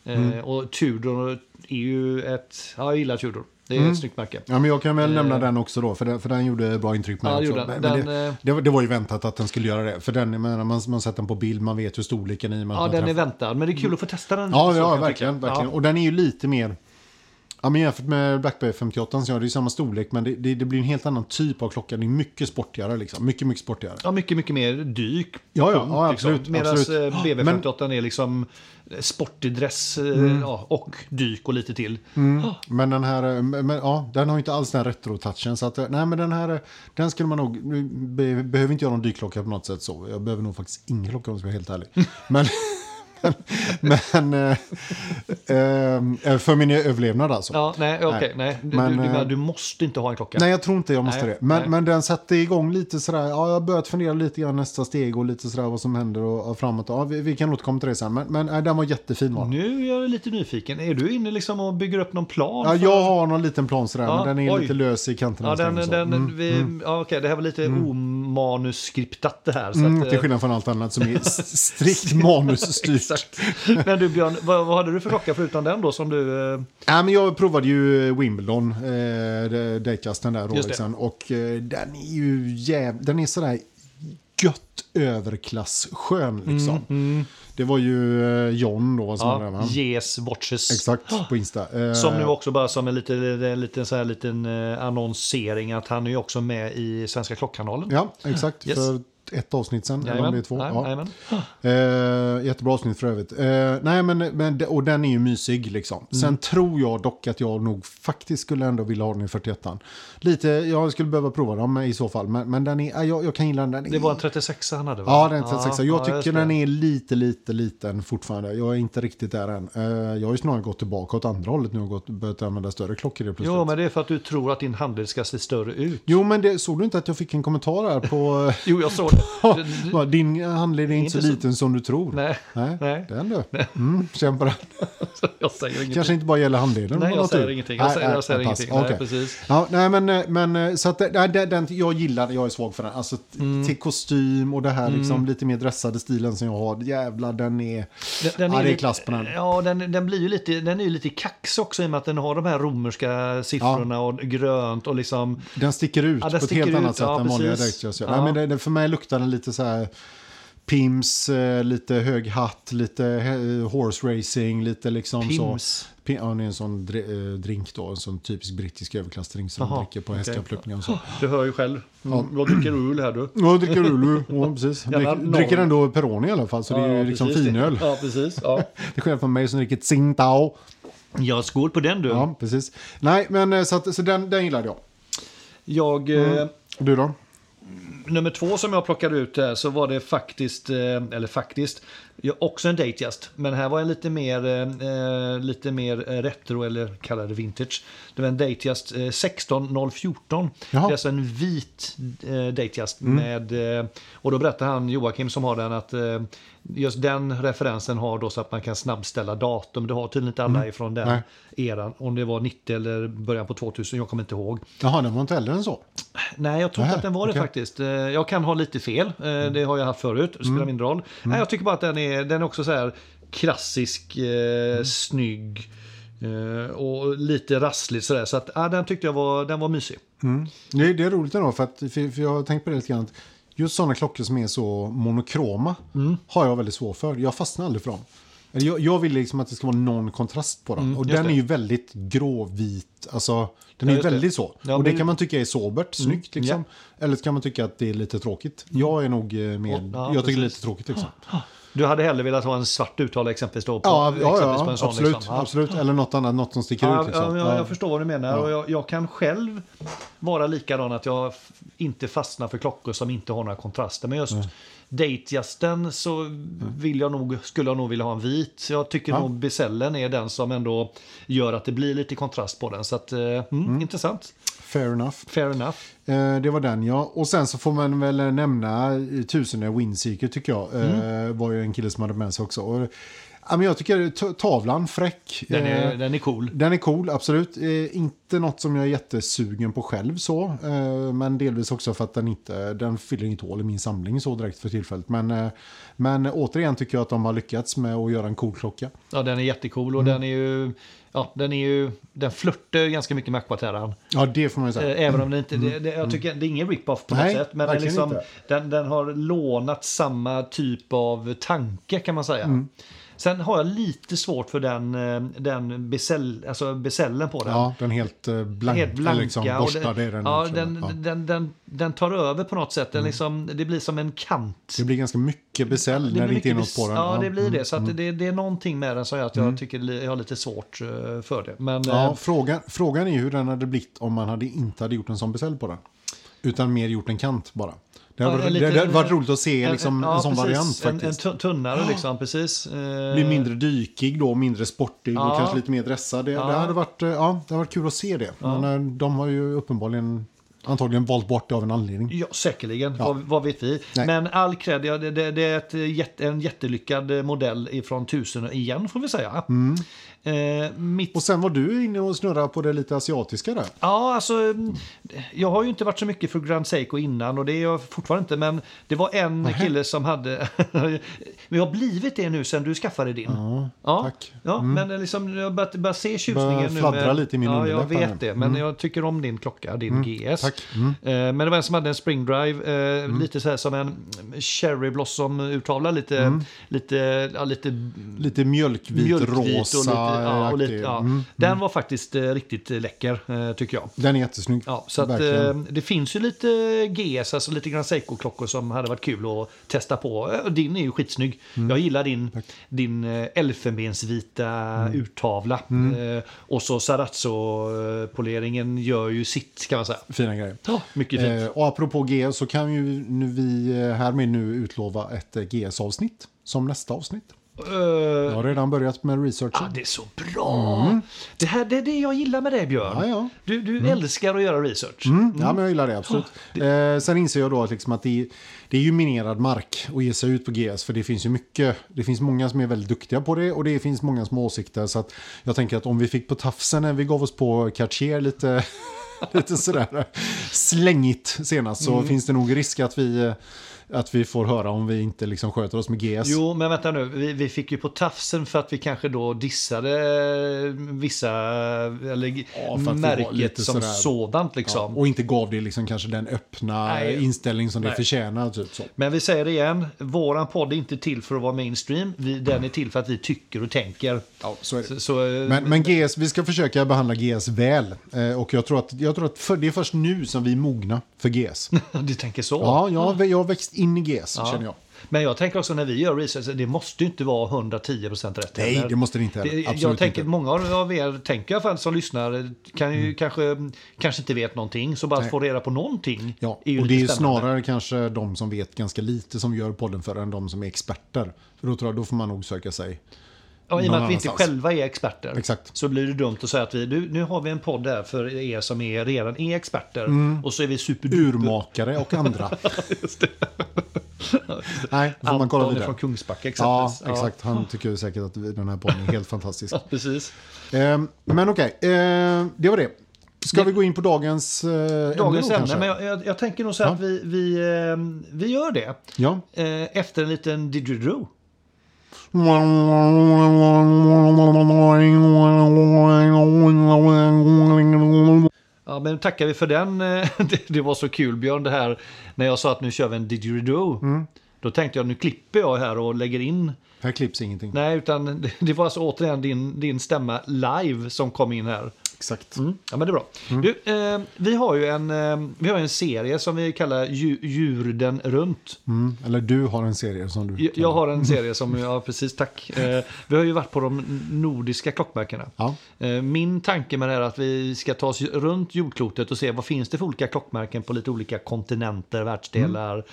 Eh, Mm. Och Tudor är ju ett... Ja, jag gillar Tudor. Det är Mm. ett snyggt märke. Ja, men jag kan väl nämna den också då, för den, för den gjorde bra intryck på mig Ja, också. gjorde den. Men Den, det, eh, det, var- det var ju väntat att den skulle göra det. För den, menar, man, man sätter den på bild, man vet hur storleken. Man Ja, man den är träffar- väntad. Men det är kul att få testa den. Ja, ja verkligen. verkligen. Ja. Och den är ju lite mer... Ja, men jämfört med Black Bay 58 så ja, det är samma storlek, men det, det, det blir en helt annan typ av klocka. Det är mycket sportigare liksom. Mycket, mycket sportigare. Ja, mycket, mycket mer dyk. Ja, ja, ja, absolut, Medan absolut. BB58 är liksom sportig dress eh, Mm. ja, och dyk och lite till. Ja. Men den här, eh, men, ja, den har ju inte alls den retro-touchen. Så att, eh, nej, men den här, eh, den skulle man nog, be, behöver inte göra någon dykklocka på något sätt så. Jag behöver nog faktiskt ingen klocka om jag ska vara helt ärlig. Men, men, men eh, eh, för min överlevnad alltså. Ja, nej, okej, nej. Du, Men, du, du, eh, du måste inte ha en klocka. Nej, jag tror inte jag måste Nej, det. Men, nej. men den satte igång lite sådär, ja, jag har börjat fundera lite grann nästa steg och lite sådär vad som händer och, och framåt. Ja, vi, vi kan återkomma till det sen. Men, men nej, den var jättefin var. Nu är jag lite nyfiken. Är du inne liksom och bygger upp någon plan? Ja, jag har någon liten plan sådär, Ja, men den är oj. lite lös i kanterna. Ja, den, den, Mm, vi, ja, okej, det här var lite omanuskriptat det här. Så Mm, att, till eh, skillnad från allt annat som är strikt manusstyrt. Exakt. Men du Björn, vad, vad hade du för klocka förutom den då som du... Eh, Ja, men jag provade ju Wimbledon, eh, Datecasten där, det. Rolexen. Och eh, den är ju jäv... Den är sådär gött överklass-skön liksom. Det var ju eh, John då som ja, va? Yes Watches. Exakt, på Insta. Eh, Som nu också bara som en liten, en liten, så här liten eh, annonsering att han är ju också med i Svenska Klockkanalen. Ja, exakt. Yes. För ett avsnitt sen, eller om det är två. Nej, ja. Eh, jättebra avsnitt för övrigt. Eh, nej, men, men, och den är ju mysig liksom. Sen Mm. tror jag dock att jag nog faktiskt skulle ändå vilja ha den i 41 Lite, jag skulle behöva prova dem i så fall. Men, men den är, ja, jag, jag kan gilla den. den Det var en 36 han hade va? Ja, den är 36. jag ja, tycker den är lite, lite liten fortfarande. Jag är inte riktigt där än. Eh, jag har ju snarare gått tillbaka åt andra hållet nu och gått, börjat använda större klockor plötsligt. Jo, men det är för att du tror att din handled ska se större ut. Jo, men det, såg du inte att jag fick en kommentar här på... Jo, jag såg det. Ja, Din handled är inte så så- liten som du tror. Nej, Nej, nej. den du. Mm, kämpa den. jag säger ingenting. Kanske inte bara gäller handleden. Nej, jag säger tur. ingenting. Jag säger, nej, jag säger nej, ingenting. Nej, precis. Ja, nej, men, men så att den, den, jag gillar, jag är svag för den. Alltså Mm. till kostym och det här liksom lite mer dressade stilen som jag har. Jävlar, den är... Den, den Ja, det är klass på den. Ja, den, den blir ju lite, den är ju lite kax också i och med att den har de här romerska siffrorna och grönt och liksom... Den sticker ut Ja, på ett helt ut, annat sätt ja, än vanliga. Ja. Nej, men det, det, för mig luktar den lite så här Pims, eh, lite hög hatt, lite eh, horse racing, lite liksom så. Pims. Pim, ja, det är en sån eh, drink då, en sån typisk brittisk överklassdrink som man dricker på okej. hästkapplöpningar och så. Du hör ju själv. Mm, Vad dricker öl här du? Ja, dricker Ulu. Ja, precis. Noll. dricker ändå Peroni i alla fall, så det är ju liksom precis. finöl. Ja, precis. Ja. Till skillnad från mig som dricker Tsingtao. ja, skål på den du. Ja, precis. Nej, men eh, så, att, så den, den gillade jag. Jag... Eh, Och Du då? nummer två som jag plockade ut där så var det faktiskt, eller faktiskt, ja, också en Datejust. Men här var en lite mer, eh, lite mer eh, retro eller kallar det vintage. Det var en Datejust eh, 16014. Det är alltså en vit eh, Datejust med, eh, och då berättar han Joakim som har den att eh, just den referensen har då så att man kan snabbställa datum. Det har tydligen inte alla ifrån den Nej. eran. Om det var 90 eller början på 2000, jag kommer inte ihåg. Jaha, den var inte äldre än så. Nej, jag tror inte att den var det okej. Mm. faktiskt. Eh, Jag kan ha lite fel. Eh, Det har jag haft förut. Det spelar mindre roll. Nej, jag tycker bara att den är, den är också så här klassisk, eh, snygg eh, och lite rasslig sådär. Så att, ja, den tyckte jag var, den var mysig. Det, det är roligt ändå, för, att, för, jag har tänkt på det lite grann. Just sådana klockor som är så monokroma har jag väldigt svårt för. Jag fastnar aldrig för dem. Jag, jag vill liksom att det ska vara någon kontrast på dem. och just den det. är ju väldigt gråvit. Alltså, den är just det. väldigt så. Ja, och det men- kan man tycka är sobert, snyggt liksom. Eller så kan man tycka att det är lite tråkigt. Jag är nog eh. Och- ja, jag tycker det är precis. lite tråkigt liksom. Du hade hellre velat ha en svart uttal exempelvis då? På, Ja, ja, exempelvis ja en sån, absolut, liksom. Absolut. Eller något annat, något som sticker ut. Liksom. ja, jag, Ja. jag förstår vad du menar. Och jag, jag kan själv vara likadan att jag inte fastnar för klockor som inte har några kontraster. Men just Datejasten så vill jag nog, skulle jag nog vilja ha en vit. Jag tycker Ja. nog Bezellen är den som ändå gör att det blir lite kontrast på den. Så att, eh, mm, intressant. Fair enough. Fair enough. Eh, det var den ja. Och sen så får man väl nämna eh, Tusende Windseeker tycker jag. Mm. Eh, var ju en kille som hade med sig också. Och, ja, men jag tycker tavlan, fräck. Den är, Eh, den är cool. den är cool, absolut. Eh, inte något som jag är jättesugen på själv så. Eh, men delvis också för att den inte, den fyller inget hål i min samling så direkt för tillfället. Men, eh, men återigen tycker jag att de har lyckats med att göra en cool klocka. Ja, den är jättecool Mm. och den är ju... Ja, den är ju... Den flörtar ju ganska mycket med Aquaterran. Ja, det får man säga. Eh, Även om det inte... Det, det, jag tycker det är ingen rip-off på Nej, något sätt. Men den, liksom, den, den har lånat samma typ av tanke kan man säga. Mm. Sen har jag lite svårt för den, eh, den besäll, alltså besällen på den. Ja, den helt eh, blank, Helt blanka. liksom och borstad det- är den. ja, den, Ja. Mm. Den, den, den tar över på något sätt. Den liksom, det blir som en kant. Det blir ganska mycket besäll när blir det inte är något på den. Ja, det blir mm, det. Så att det, det är någonting med den som gör att jag tycker li- jag har lite svårt eh, för det. Men Ja, eh, frågan, frågan är hur den hade blivit om man hade inte hade gjort en sån besäll på den. Utan mer gjort en kant bara. Det hade, Ja, varit- lite- det hade varit roligt att se liksom, ja, en sån precis. variant En, en faktiskt. tu- tunnare liksom, precis. Eh, Blir mindre dykig då, mindre sportig och kanske lite mer dressad. Det, det, hade varit, eh, ja, det hade varit kul att se det. Men eh, de har ju uppenbarligen antagligen valt bort det av en anledning. Ja, säkerligen. Ja. Vad, vad vet vi? Nej. Men all cred, det, det, det är ett, en jättelyckad eh, modell ifrån tusen igen får vi säga. Eh, mitt Mm. Och sen var du inne och snurrade på det lite asiatiska där. Ja, alltså mm, jag har ju inte varit så mycket för Grand Seiko innan och det är jag fortfarande inte. Men det var en kille som hade... vi har blivit det nu sen du skaffade din. Ja, tack. Ja, men det är liksom, jag börjar börjar se tjusningen Börjar nu. fladdra lite i min Ja, jag vet det. Men jag tycker om din klocka, din GS. tack. Mm. Eh, Men det var en som hade en Spring Drive, eh, lite så här som en Cherry Blossom-urtavla. Lite, Mm. lite, ja, lite Lite mjölkvit, mjölkvit rosa. Ja, och lite, ja. Mm. Den var faktiskt eh, riktigt läcker, eh, tycker jag. Den är jättesnygg. Ja, så att, eh, det finns ju lite GS, alltså lite Grand Seiko-klockor som hade varit kul att testa på. Eh, Din är ju skitsnygg. Mm. Jag gillar din, din eh, elfenbensvita Mm. urtavla. Eh, och så Sarazzo-poleringen gör ju sitt, kan man säga. Fina grejer. Ja, mycket fint. Och apropå GS så kan ju nu vi härmed nu utlova ett GS-avsnitt som nästa avsnitt. Eh, Jag har redan börjat med researchen. Ja, det är så bra! Det, här, det är det jag gillar med dig, Björn. Mm. Ja, ja. Du, du älskar att göra research. Mm, ja, men jag gillar det absolut. Eh, sen inser jag då att, liksom att det, det är ju minerad mark att ge sig ut på GS. För det finns ju mycket, det finns många som är väldigt duktiga på det och det finns många som har åsikter. Så att jag tänker att om vi fick på tafsen när vi gav oss på Cartier lite, lite sådär slängigt senast så finns det nog risk att vi, att vi får höra om vi inte liksom sköter oss med GS. Jo, men vänta nu. Vi, vi fick ju på tafsen för att vi kanske då dissade vissa, eller Ja, märket som sådär- sådant liksom. Ja, och inte gav det liksom kanske den öppna Nej. inställning som det Nej. förtjänar. Typ så. Men vi säger det igen, våran podd är inte till för att vara mainstream. Vi, den är till för att vi tycker och tänker. Ja, så är det. Så, så, eh, Men, men GS, vi ska försöka behandla GS väl. Eh, och jag tror att, jag tror att för, det är först nu som vi är mogna för GS. du tänker så? Ja, jag, jag växt in i GS, känner jag. Men jag tänker också när vi gör research, det måste ju inte vara 110% rätt. Nej, heller. det måste det inte heller. Det- Absolut jag tänker, inte. många av er, tänker jag, som lyssnar, kan ju kanske, kanske inte vet någonting. Så bara Nej. få reda på någonting Ja, är ju och det är ju spännande. snarare kanske de som vet ganska lite som gör podden för än de som är experter. För då tror jag då får man nog söka sig. Ja, I och med att vi inte själva är experter. Exakt. Så blir det dumt att säga att vi, nu, nu har vi en podd där för er som är, redan är experter. Och så är vi superduper. Urmakare och andra. Just det. Nej, får man kolla vidare. från Kungsbacka Ja, exempelvis. exakt. Han tycker säkert att den här podden är helt fantastisk. Ja, precis. Eh, men okej, eh, det var det. Ska Det- vi gå in på dagens eh, Dagens ämne? ämne, men jag, jag, jag tänker nog så att vi, vi, eh, vi gör det. Ja, Eh, efter en liten didgeridoo. Ja, men tackar vi för den. eh, Det, var så kul Björn det här när jag sa att nu kör vi en didgeridoo. Då tänkte jag nu klipper jag här och lägger in. Här klipps ingenting. Nej, utan det, det var alltså återigen din, din stämma live som kom in här. Exakt. Mm. Ja, men det är bra. Du, eh, vi har ju en, eh, vi har en serie som vi kallar dju, Djurden runt. Mm. Eller du har en serie som du... Jag, jag har en serie som, ja precis, tack. Eh, vi har ju varit på de nordiska klockmärkena. Ja. Eh, Min tanke med det här är att vi ska ta oss runt jordklotet och se vad finns det för olika klockmärken på lite olika kontinenter, världsdelar,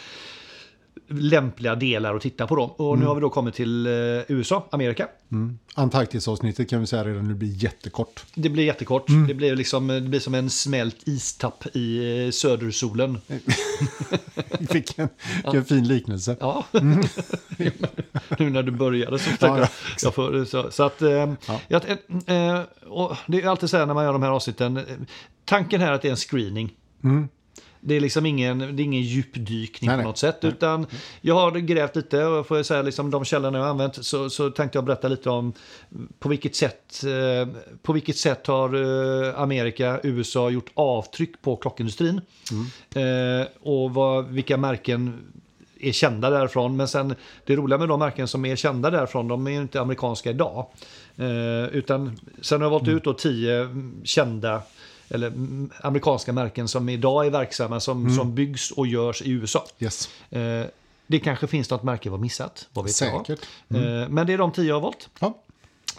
lämpliga delar att titta på dem. Och nu har vi då kommit till eh, USA, Amerika. Mm. Antarktisavsnittet kan vi säga redan nu blir jättekort. Det blir jättekort. Det, blir liksom, det blir som en smält istapp i eh, södersolen. Vilken, vilken fin liknelse. Ja, nu när du började så Ja, ja, jag, får, så, så att, eh, jag, eh, det är alltid så här när man gör de här avsnitten. eh, Tanken här är att det är en screening. Det är liksom ingen, det är ingen djupdykning Nej, på nej. något sätt. Utan jag har grävt lite och får jag säga liksom de källorna jag har använt så, så tänkte jag berätta lite om på vilket sätt, eh, på vilket sätt har eh, Amerika, USA gjort avtryck på klockindustrin. Eh, och vad, vilka märken är kända därifrån. Men sen det roliga med de märken som är kända därifrån, de är ju inte amerikanska idag. Eh, utan sen har jag valt ut då tio mm, kända eller mm, amerikanska märken som idag är verksamma som, som byggs och görs i USA. Yes. Eh, det kanske finns något märke vi har missat, vad vet Säkert. jag. Eh, men det är de tio jag har valt. Ja.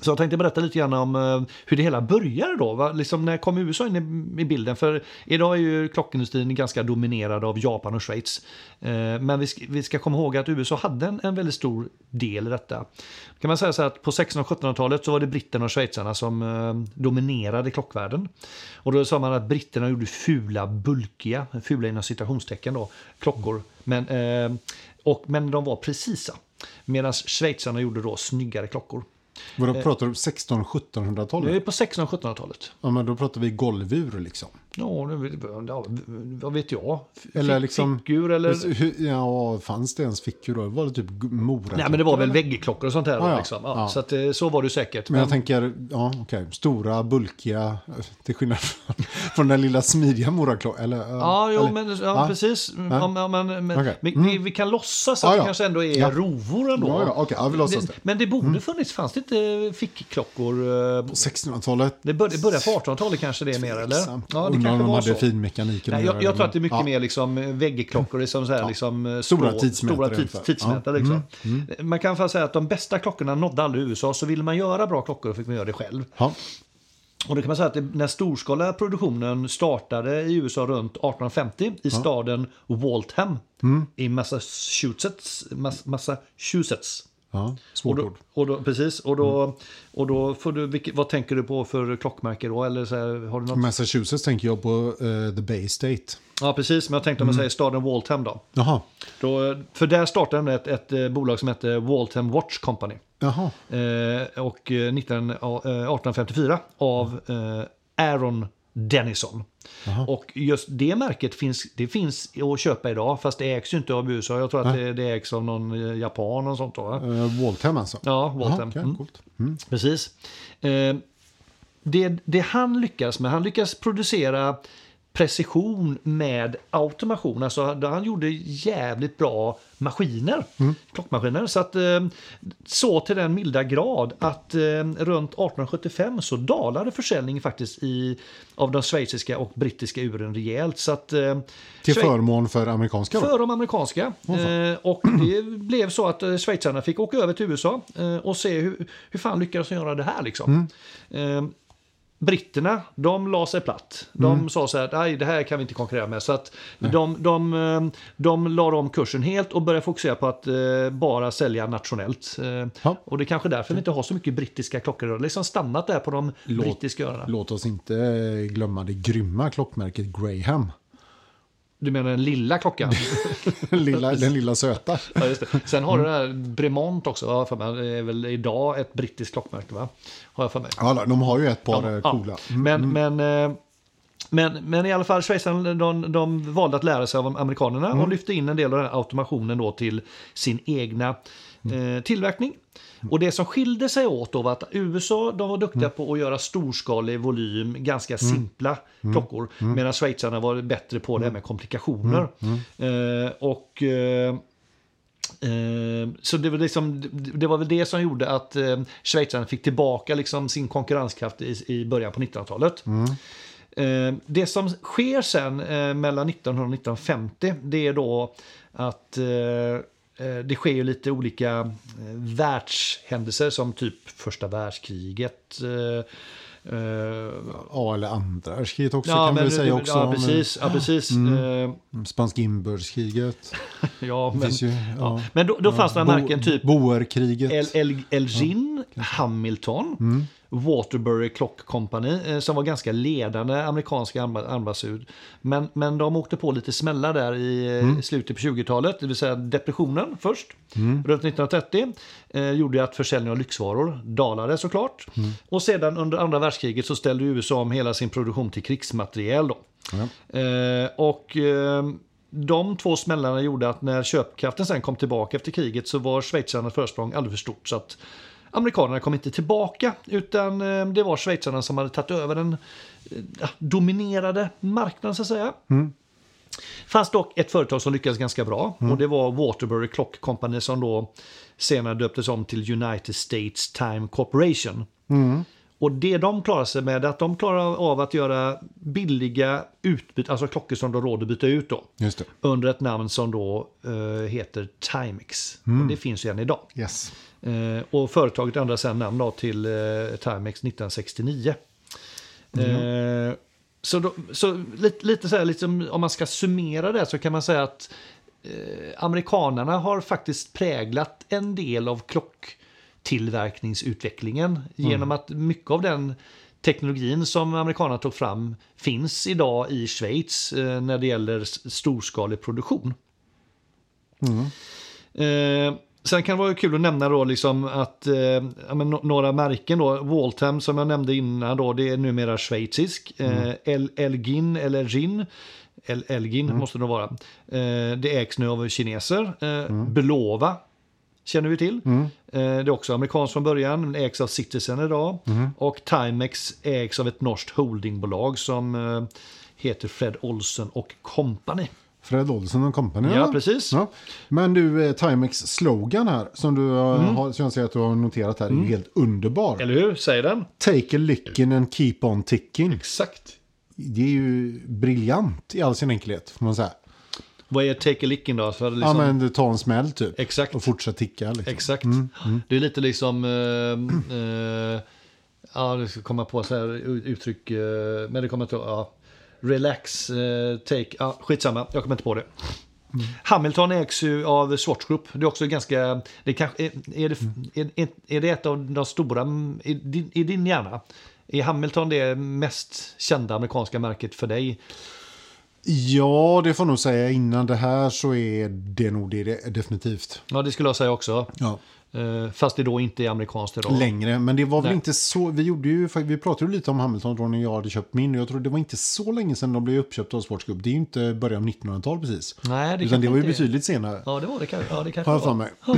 Så jag tänkte berätta lite grann om eh, hur det hela började då. Va? Liksom när kom USA in i, i bilden? För idag är ju klockindustrin ganska dominerad av Japan och Schweiz. Eh, men vi ska, vi ska komma ihåg att USA hade en, en väldigt stor del i detta. Kan man säga så att på 1600 och 1700-talet så var det britterna och schweizarna som eh, dominerade klockvärlden. Och då sa man att britterna gjorde fula, bulkiga, fula inom citationstecken då, klockor. Men, och, men de var precisa. Medan schweizarna gjorde då snyggare klockor. Vadå Eh. pratar du? Det 1600-1700-talet? är på 1600 och 1700-talet. Ja, men då pratar vi golvur liksom. Ja, vet- ja, vad vet jag? Eller fick- liksom- Fickur eller... Hur, ja, fanns det ens fickor då? Var det typ mora? Nej, men det var väl väggklockor och sånt här. då, Ja. Liksom. Ja. Så att, eh, så var det säkert. Men jag tänker, ja okej, stora, bulkiga, till skillnad från, från den lilla smidiga moraklockan. Eller, Ja, jo, eller, men ja, precis. Man- men, Okej. vi, Mm. vi, vi kan låtsas att det kanske ändå är Ja. rovor ändå. Ja, ja, okej, ja, vi låtsas det. Men det borde funnits, fanns det inte fickklockor? eh, På 1600-talet. Det började, det började på 1800-talet kanske det är mer, eller? Ja, det Undrar om de hade så. finmekaniken Nej, jag, jag tror att det är mycket ja. mer liksom väggklockor, liksom så här, liksom eh, Stora tidsmätare Stora tids, tidsmätare Ja. Mm, liksom. Man kan faktiskt säga att de bästa klockorna nådde aldrig USA, så ville man göra bra klockor fick man göra det själv. Ja. Och då kan man säga att det, när storskaliga produktionen startade i USA runt 1850 i staden Waltham Mm. i Massachusetts. Mass, Massachusetts. Ja, Och svårt då, ord. och då, precis, och då, Mm. och då får du, vilket, vad tänker du på för klockmärke då? Eller så här, har du något? Massachusetts tänker jag på eh, The Bay State. Ja, precis, men jag tänkte om Mm. man säger staden Waltham då. Jaha, då. För där startade ett, ett eh, bolag som hette Waltham Watch Company. jaha. Eh, och eh, 19, eh, 1854 av eh, Aaron Dennison. Jaha. Och just det märket finns, det finns att köpa idag, fast det ägs ju inte av USA. Jag tror att det, det ägs av någon eh, japan och sånt. Då? Uh, Waltham alltså. Ja, Waltham. Jaha, okej, Mm. Mm. Precis. Eh, det, det han lyckas med, han lyckas producera precision med automation. Alltså han gjorde jävligt bra maskiner, klockmaskiner. Så, att, eh, så till den milda grad att eh, runt 1875 så dalade försäljningen faktiskt i, av de schweiziska och brittiska uren rejält. Så att, eh, Till förmån för amerikanska då? för de amerikanska. Eh, och det blev så att schweizarna fick åka över till USA och se hur, hur fan lyckades de göra det här liksom. Eh, britterna, de la sig platt. De sa så här, nej det här kan vi inte konkurrera med. Så att de, de, eh, de la om kursen helt och började fokusera på att eh, bara sälja nationellt. Eh, Ja. Och det är kanske därför vi inte har så mycket brittiska klockor. Det har liksom stannat där på de Låt- brittiska öarna. Låt oss inte eh, glömma det grymma klockmärket Graham. Du menar den lilla klockan? Den lilla, den lilla söta. Ja, just det. Sen har du det här Bremont också, jag för mig. Det är väl idag ett brittiskt klockmärke, va? Har jag för mig. Ja, de har ju ett par eh, Ja, coola. Men, men, eh, men, men i alla fall, schweizarna de, de valde att lära sig av amerikanerna och lyfte in en del av den här automationen då till sin egna eh, tillverkning. Och det som skilde sig åt då var att USA de var duktiga på att göra storskalig volym, ganska simpla klockor. Medan schweizarna var bättre på det här med komplikationer. Eh, och... Eh, Eh, så det var, liksom, det var väl det som gjorde att eh, schweizarna fick tillbaka liksom sin konkurrenskraft i, i början på 1900-talet. Eh, det som sker sen mellan 1900 och 1950 det är då att det sker ju lite olika eh, världshändelser som typ första världskriget. Eh, eh, Ja, eller andra världskriget också ja, kan vi säga också. ja, precis. Ja, precis. Eh, Spanska inbördeskriget. ja, men, ju, ja. men då, då fanns det Bo- märken typ Boerkriget. El, El, Elgin, Hamilton, Mm. Waterbury Clock Company eh, som var ganska ledande amerikanska armba- armbandsur. Men, men de åkte på lite smällar där i eh, Mm. slutet på 20-talet, det vill säga depressionen först, runt 1930. Eh, gjorde att försäljningen av lyxvaror dalade såklart. Mm. Och sedan under andra världskriget så ställde USA om hela sin produktion till krigsmateriel. Då. Ja. Eh, och eh, de två smällarna gjorde att när köpkraften sen kom tillbaka efter kriget så var schweizarnas försprång alldeles för stort. Så att amerikanerna kom inte tillbaka utan eh, det var schweizarna som hade tagit över den eh, dominerade marknaden så att säga. fanns dock ett företag som lyckades ganska bra och det var Waterbury Clock Company som då senare döptes om till United States Time Corporation. Och det de klarar sig med är att de klarar av att göra billiga utbyte, alltså klockor som de råd att byta ut då. Under ett namn som då eh, heter Timex. Och det finns ju än idag. Yes. Eh, och företaget ändrar sen namn till eh, Timex 1969. Eh, så då, så lite, lite så här, liksom, om man ska summera det så kan man säga att amerikanarna har faktiskt präglat en del av klocktillverkningsutvecklingen genom att mycket av den teknologin som amerikanerna tog fram finns idag i Schweiz när det gäller storskalig produktion. Eh, sen kan det vara kul att nämna då liksom att eh, ja, några märken då, Waltham som jag nämnde innan då, det är numera schweizisk. Eh, El, Elgin eller Gin, El, Elgin måste det vara. Eh, det ägs nu av kineser. Eh, Belova känner vi till. Eh, det är också amerikanskt från början, ägs av Citizen idag. Och Timex ägs av ett norskt holdingbolag som eh, heter Fred Olsen och Company. Fred Olsen och Company. Ja, precis. Ja. Men du, eh, Timex slogan här, som du eh, Mm. har, som jag ser att du har noterat här, är ju helt underbar. Eller hur? Säger den? Take a licking and keep on ticking. Exakt. Det är ju briljant i all sin enkelhet, får man säga. Vad är take a licking då? Så är det Ja, liksom, men ta en smäll typ. Exakt. Och fortsätta ticka. Liksom. Exakt. Det är lite liksom... eh, eh, ja, det ska komma på så här uttryck. men det kommer inte... Ja, relax, eh, take... Ja, skitsamma, jag kommer inte på det. Hamilton ägs ju av Swatch Group. Det är också ganska... Det kanske, är, är, det, är, är, är det ett av de stora... I din, i din hjärna? Är Hamilton det mest kända amerikanska märket för dig? Ja, det får nog säga innan det här så är det nog det, det definitivt. Ja, det skulle jag säga också. Ja. Eh, fast det då inte är amerikanskt idag. Längre, men det var väl Nej. inte så. Vi, gjorde ju, vi pratade ju lite om Hamilton då när jag hade köpt min. Jag tror det var inte så länge sedan de blev uppköpta av Sports Group. Det är ju inte början av 1900-talet precis. Nej, det Utan det var ju betydligt senare. Ja, det var det. Ja, det kanske Har jag för mig.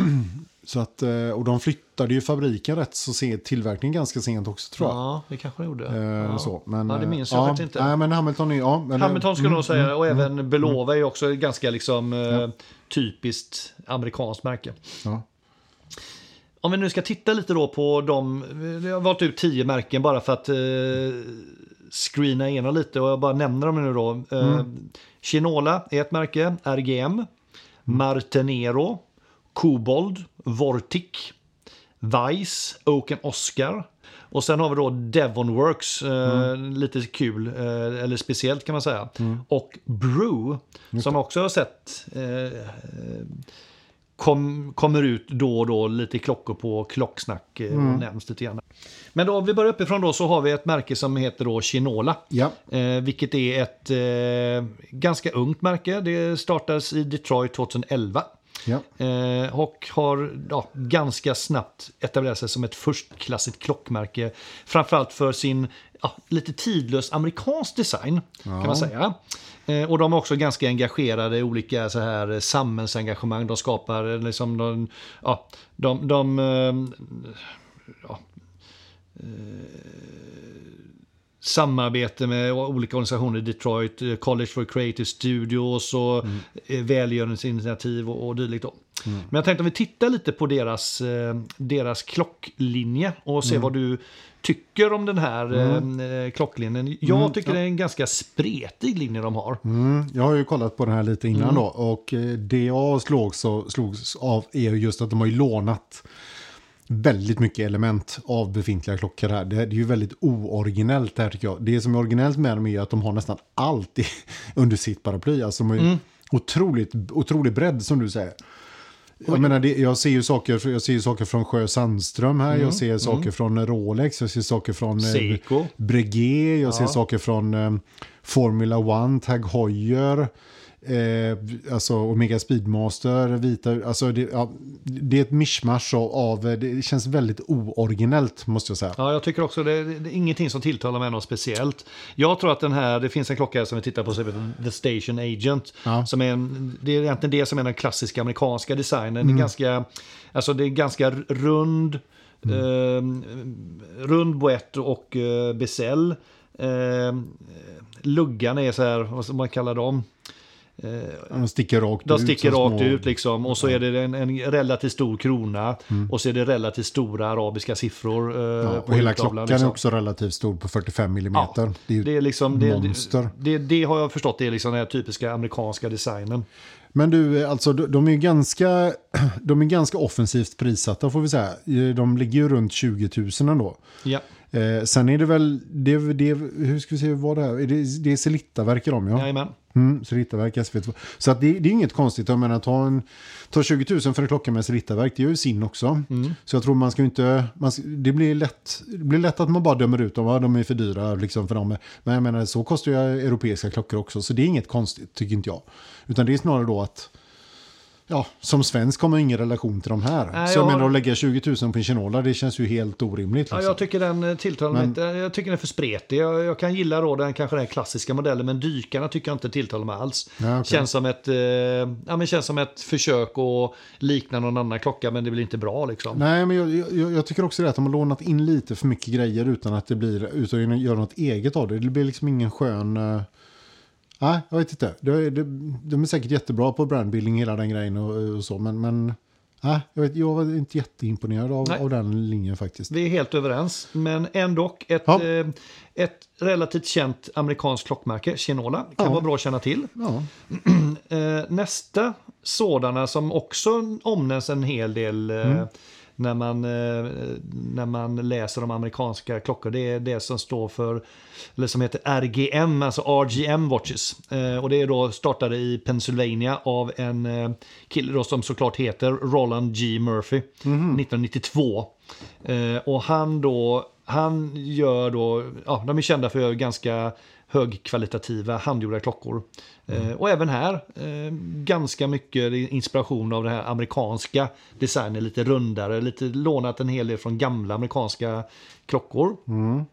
Så att, eh, och de flyttade ju fabriken rätt så sent, tillverkningen ganska sent också tror jag. Ja, det kanske det gjorde. Eh, ja. Så, men, ja, det eh, minns jag ja, faktiskt inte. Nej, men Hamilton är ja, men, Hamilton skulle mm, nog säga, och även Belova är ju också ganska liksom, eh, typiskt amerikanskt märke. Ja. Om vi nu ska titta lite då på de, jag har valt ut tio märken bara för att eh, screena igenom lite och jag bara nämner dem nu då. Eh, Chinola är ett märke, RGM, Martenero, Kobold, Vortic, Vice, Oak Oscar. Och sen har vi då Devonworks, eh, lite kul, eh, eller speciellt kan man säga. Och Brew, som också har sett eh, kom, kommer ut då och då lite klockor på klocksnack eh, och nämns lite grann. Men då, om vi börjar uppifrån då så har vi ett märke som heter då Chinola. Ja. Eh, vilket är ett eh, ganska ungt märke. Det startades i Detroit 2011. Ja. Eh, och har ja, ganska snabbt etablerat sig som ett förstklassigt klockmärke. Framförallt för sin ja, lite tidlös amerikansk design kan man säga. Eh, och de är också ganska engagerade i olika så här samhällsengagemang. De skapar eh, liksom, de, ja, de, de eh, ja, samarbete med olika organisationer i Detroit, College for Creative Studios och mm. välgörenhetsinitiativ och, och dylikt. Mm. Men jag tänkte om vi tittar lite på deras, deras klocklinje och se mm. vad du tycker om den här mm. eh, klocklinjen. Jag mm, tycker ja. det är en ganska spretig linje de har. Mm, jag har ju kollat på den här lite innan mm. då och det jag slogs, slogs av är just att de har ju lånat väldigt mycket element av befintliga klockor här. Det, är ju väldigt ooriginellt här tycker jag. Det som är originellt med dem är att de har nästan allt under sitt paraply. Alltså de har mm. otroligt, otrolig bredd som du säger. Jag, menar, det, jag, ser ju saker, jag ser saker från Sjö Sandström här, mm, jag ser saker mm. från Rolex, jag ser saker från eh, Seiko. Breguet, jag ja. ser saker från eh, Formula One, Tag Heuer. Eh, alltså Omega Speedmaster, vita, alltså det, ja, det är ett mischmasch av, det känns väldigt ooriginellt måste jag säga. Ja, jag tycker också det, det är ingenting som tilltalar mig något speciellt. Jag tror att den här, det finns en klocka som vi tittar på som heter The Station Agent. Ja. Som är en, det är egentligen det som är den klassiska amerikanska designen. Mm. Det är ganska, alltså det är ganska rund, mm. eh, rund boett och eh, bezel. Eh, luggarna är så här, vad man kalla dem? De sticker rakt de ut. sticker rakt små... ut liksom. Och så är det en, en relativt stor krona. Mm. Och så är det relativt stora arabiska siffror. Eh, ja, och hela klockan liksom. är också relativt stor på 45 mm. Ja, det är, det är liksom, monster. Det, det, det, har jag förstått, det är liksom den här typiska amerikanska designen. Men du, alltså de är ganska, de är ganska offensivt prissatta får vi säga. De ligger ju runt 20 000 ändå. Ja. Eh, sen är det väl, det, det, hur ska vi se vad det är, det, det är Selitta-verk de ja? Jajamän. Mm, Selittaverk SV2. Så att det, det, är inget konstigt, jag menar ta, en, ta 20 000 för en klocka med Selittaverk, det gör ju sin också. Mm. Så jag tror man ska inte, man, det, blir lätt, det blir lätt att man bara dömer ut dem, ja, de är för dyra liksom för dem. Men jag menar så kostar ju europeiska klockor också, så det är inget konstigt tycker inte jag. Utan det är snarare då att ja, som svensk har man ingen relation till de här. Nej, så jag, jag menar att lägga 20 000 på en Chinola, det känns ju helt orimligt. Liksom. Ja, jag tycker den eh, tilltalar mig Jag tycker den är för spretig. Jag, jag, kan gilla då den kanske den klassiska modellen, men dykarna tycker jag inte tilltalar mig alls. Ja, okay. känns, som ett, eh, ja, men känns som ett försök att likna någon annan klocka, men det blir inte bra liksom. Nej, men jag, jag, jag tycker också det att de har lånat in lite för mycket grejer utan att det blir, utan att göra något eget av det. Det blir liksom ingen skön... Nej, jag vet inte. De, de, de är säkert jättebra på brandbuilding, hela den grejen och, och så. Men, men nej, jag, vet, jag var inte jätteimponerad av, av den linjen faktiskt. Vi är helt överens. Men ändå ett, ja. eh, ett relativt känt amerikanskt klockmärke, Chinola. Kan ja. vara bra att känna till. Ja. eh, nästa sådana som också omnämns en hel del eh, mm när man, eh, när man läser om amerikanska klockor. Det är det som står för, eller som heter RGM, alltså RGM Watches. Eh, och det är då startade i Pennsylvania av en eh, kille då som såklart heter Roland G. Murphy, mm. 1992. Och han då, han gör då, ja de är kända för ganska högkvalitativa handgjorda klockor. Mm. Eh, och även här eh, ganska mycket inspiration av den här amerikanska designen, lite rundare, lite lånat en hel del från gamla amerikanska klockor. Mm.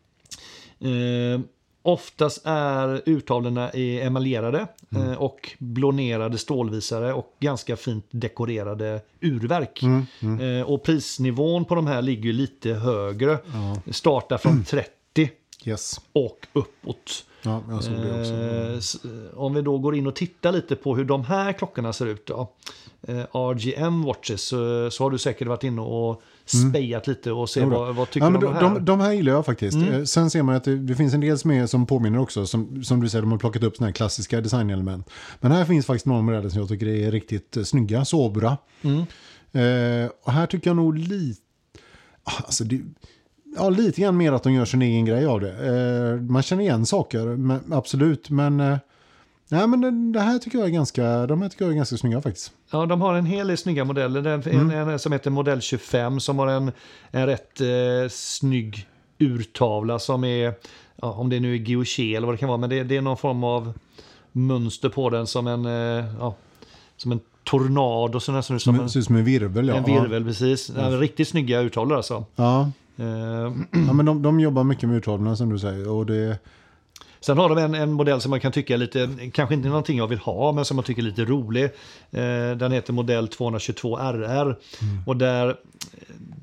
Eh, oftast är urtavlorna emaljerade mm. och blånerade stålvisare och ganska fint dekorerade urverk. Mm. Mm. Och prisnivån på de här ligger lite högre. Startar från 30 yes. och uppåt. Ja, jag såg det också. Eh, om vi då går in och tittar lite på hur de här klockorna ser ut. Då. Eh, RGM Watches så, så har du säkert varit inne och mm. spejat mm. lite och se vad, vad tycker ja, du om de, här? De, de här gillar jag faktiskt. Mm. Sen ser man att det, det, finns en del som, är, som påminner också. Som, som du säger, de har plockat upp sådana här klassiska designelement. Men här finns faktiskt några modeller som jag tycker är riktigt snygga, sobra. Mm. Eh, och här tycker jag nog lite... Alltså det, ja, lite grann mer att de gör sin egen grej av det. Eh, man känner igen saker, men, absolut. Men, eh, nej, men det här tycker jag är ganska, de här tycker jag är ganska snygga faktiskt. Ja, de har en hel del snygga modeller. Det är en, mm. en som heter modell 25 som har en, en rätt eh, snygg urtavla som är, ja, om det nu är guilloché eller vad det kan vara, men det, det är någon form av mönster på den som en, eh, ja, som en tornado, så nästan som en, Ser ut som en virvel, ja. en virvel precis. Ja. Riktigt snygga uttalare alltså. Ja, ja men de, de jobbar mycket med uttagningar som du säger. Och det, Sen har de en, en modell som man kan tycka är lite, kanske inte någonting jag vill ha, men som man tycker är lite rolig. Eh, den heter modell 222 RR. Och där,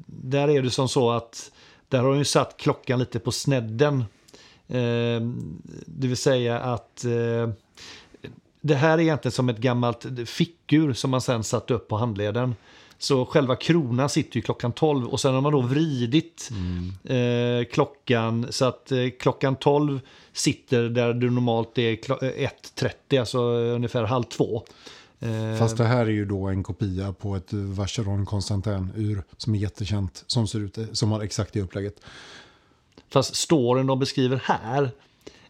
där är det som så att där har de ju satt klockan lite på snedden. Eh, det vill säga att eh, det här är egentligen som ett gammalt fickur som man sen satt upp på handleden. Så själva kronan sitter ju klockan 12 och sen har man då vridit eh, klockan så att eh, klockan 12 sitter där du normalt är klo- eh, 1.30, alltså ungefär halv två. Eh, Fast det här är ju då en kopia på ett Vacheron Constantin-ur som är jättekänt. Som ser ut, som har exakt det upplägget. Fast storyn de beskriver här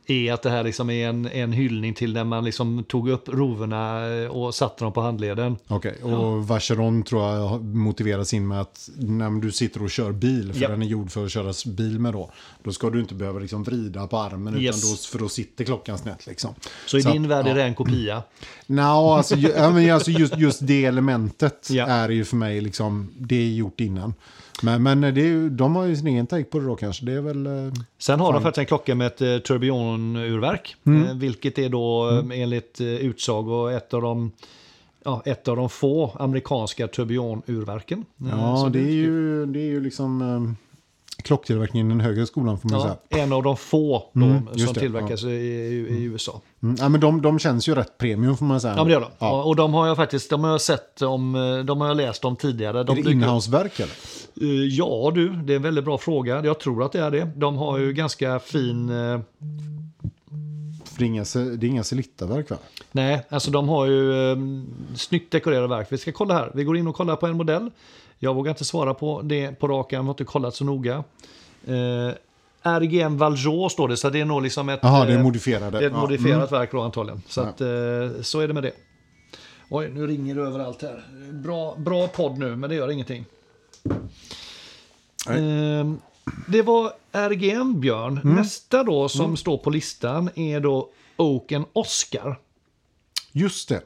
är att det här liksom är en, en hyllning till när man liksom tog upp roverna eh, och satte dem på handleden. Okej, och Vacheron tror jag motiveras in med att när du sitter och kör bil, för Japp. den är gjord för att köras bil med då, då ska du inte behöva liksom vrida på armen, Yes. utan då, för då sitter klockan snett liksom. Så i Så din att- värld är ja. det en kopia. Nå, alltså, ju, ja, men alltså just, just det elementet Ja. är ju för mig liksom, det är gjort innan. Men, men det är, ju- de har ju sin egen take på det då kanske. Det är väl... eh, Sen har de Fine. faktiskt en klocka med ett eh, tourbillon-urverk. Mm. Eh, vilket är då eh, enligt eh, utsago ett av de, ja, ett av de få amerikanska tourbillon-urverken. Eh, Ja, det är ju, det är ju liksom klocktillverkningen i den högre skolan får man Ja, säga. en av de få då, Mm, som det, tillverkas i, i USA. Mm, ja, men de, de känns ju rätt premium får man säga. Ja, men det gör de. Ja. Och de har jag faktiskt de har jag sett om, eh, de har jag läst om tidigare. De Är det inhouseverk eller? Eh, Ja du, det är en väldigt bra fråga. Jag tror att det är det. De har ju ganska fin... eh, För det är inga, det är inga Selitta-verk va? Nej, alltså de har ju eh, snyggt dekorerade verk. Vi ska kolla här. Vi går in och kollar på en modell. Jag vågar inte svara på det på rak arm, har inte kollat så noga. Eh, RGM Valjean står det, så det är nog liksom ett, Jaha, det är eh, modifierade. ett Ja, modifierat verk då antagligen. Så, Ja. att, eh, så är det med det. Oj, nu ringer det överallt här. Bra, bra podd nu, men det gör ingenting. Eh, det var RGM Björn. Mm. Nästa då som står på listan är då Oaken Oscar. Just det.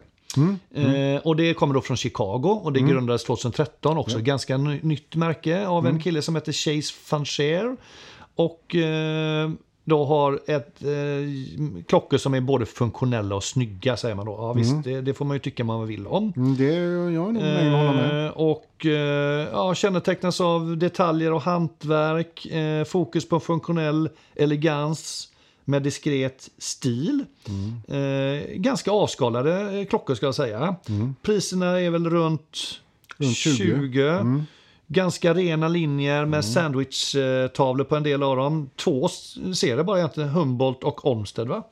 Eh, och det kommer då från Chicago och det grundades 2013 också. Ganska ny, nytt märke av en kille som heter Chase Fancher. Och eh, då har ett eh, klockor som är både funktionella och snygga säger man då. Ja, visst, det, det får man ju tycka man vill om. Mm, Det jag är nog med hålla med. Eh, och eh, ja, kännetecknas av detaljer och hantverk, eh, fokus på funktionell elegans med diskret stil. Mm. Eh, ganska avskalade klockor ska jag säga. Priserna är väl runt, Runt 20. 20. Mm. Ganska rena linjer med sandwich-tavlor på en del av dem. Två s- serier bara egentligen, Humboldt och Olmsted va?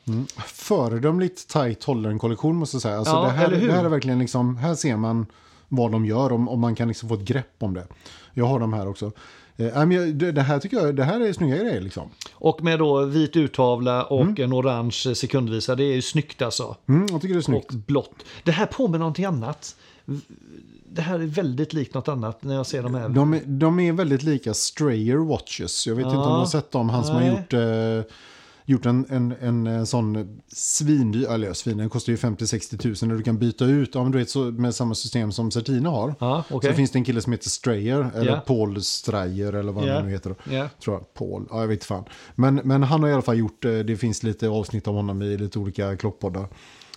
Föredömligt tight hållen kollektion måste jag säga. Alltså, Ja, det, här, eller hur? det här är verkligen liksom, här ser man vad de gör om, om man kan liksom få ett grepp om det. Jag har de här också. Eh, det, här tycker jag, det här är snygga grejer liksom. Och med då vit urtavla och en orange sekundvisare. Det är ju snyggt alltså. Mm, jag tycker det är snyggt. Och blått. Det här påminner om någonting annat. Det här är väldigt likt något annat när jag ser de här. De, är- de är väldigt lika Strayer Watches. Jag vet inte om du har sett dem. Han som har Nej. gjort, eh, gjort en, en, en, eh, sån svindyr, eller svin, den kostar ju 50-60 tusen. Där du kan byta ut, ja, men du vet, så, med samma system som Certina har. Ja, okej. Så finns det en kille som heter Strayer, eller Ja. Paul Strayer eller vad Ja. han nu heter. Ja. Tror jag, Paul, ja jag vet fan. Men, men han har i alla fall gjort, eh, det finns lite avsnitt av honom i lite olika klockpoddar.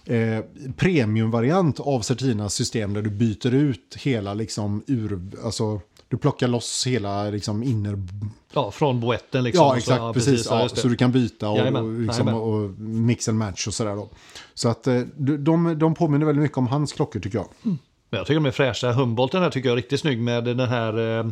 Eh, premiumvariant av Certinas system där du byter ut hela liksom ur, alltså du plockar loss hela liksom inner... Ja, från boetten liksom. Ja, Och så- exakt, precis. ja, Ja, just det. så du kan byta och, Jajamän, och, liksom, och mix and match och sådär då. Så att eh, de, de, påminner väldigt mycket om hans klockor tycker jag. Men jag tycker de är fräscha. Humboldten här tycker jag är riktigt snygg med den här, eh,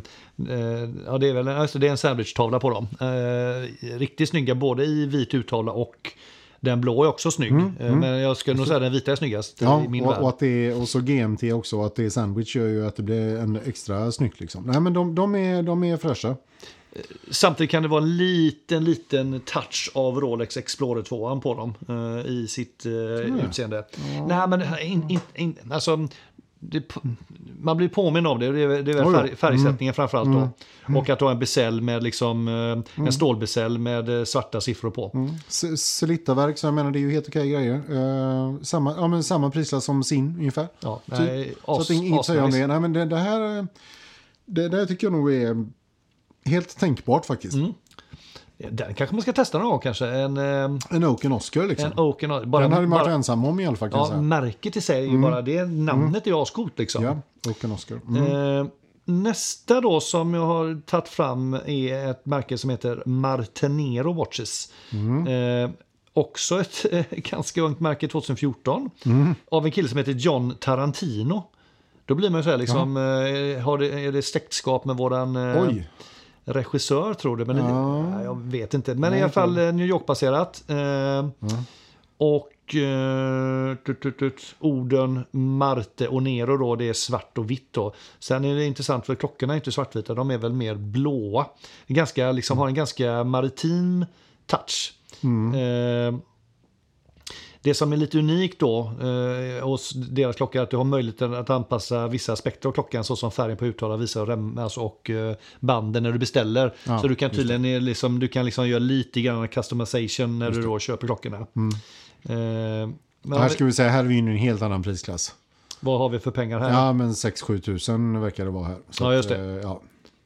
eh, ja det är väl alltså det är en sandwich-tavla på dem. Eh, riktigt snygga både i vit urtavla och den blå är också snygg. Eh, Men jag skulle nog säga den vita är snyggast Ja, i min och, värld. och, att det är, och så GMT också, att det är sandwich gör ju att det blir en extra snyggt liksom. Nej men de, de, är, de är fräscha. Samtidigt kan det vara en liten, liten touch av Rolex Explorer 2 på dem eh, i sitt eh, utseende. Nej, men in, in, in, alltså, det, man blir påminn av det. Det är, det är väl färg, färgsättningen framförallt Mm. då. Och att har en besäll med liksom, eh, en stålbesäll med eh, svarta siffror på. Mm. Selittaverk, så jag menar det är ju helt okej grejer. Eh, samma, ja, men samma prisklass som sin ungefär. Ja, Typ. nej, så att ing- inget att om det. Nej, men det, det här det, det här tycker jag nog är helt tänkbart faktiskt. Mm. Den kanske man ska testa någon gång kanske. En, eh, En Oaken Oscar liksom. en Oaken. Bara, Den hade man varit bara, ensam om i alla fall ja, säga. märket i sig är ju bara det. Namnet är ju ascoolt liksom. Ja, Oaken Oscar. Mm. Eh, nästa då som jag har tagit fram är ett märke som heter Martenero Watches. Eh, också ett eh, ganska ungt märke 2014. Av en kille som heter John Tarantino. Då blir man ju så här liksom, eh, har det, är det släktskap med våran eh, Oj, regissör tror du? Men det, Ja. nej, jag vet inte. Men Nej, i alla fall eh, New York-baserat. Eh, Och eh, tut, tut, tut, orden Marte och Nero då, det är svart och vitt då. Sen är det intressant för klockorna är inte svartvita, de är väl mer blåa. Ganska, liksom, har en ganska maritim touch. Eh, det som är lite unikt då eh, hos deras klocka är att du har möjligheten att anpassa vissa aspekter av klockan såsom färgen på högtalare, visar rem, alltså, och eh, banden när du beställer. Ja, så du kan tydligen eh, liksom, du kan liksom göra lite grann customization när du då köper klockorna. Eh, men Mm. här ska vi säga, här är vi inne i en helt annan prisklass. vad har vi för pengar här? Ja, men 6-7 tusen verkar det vara här. Så Ja, just att, det. eh, ja.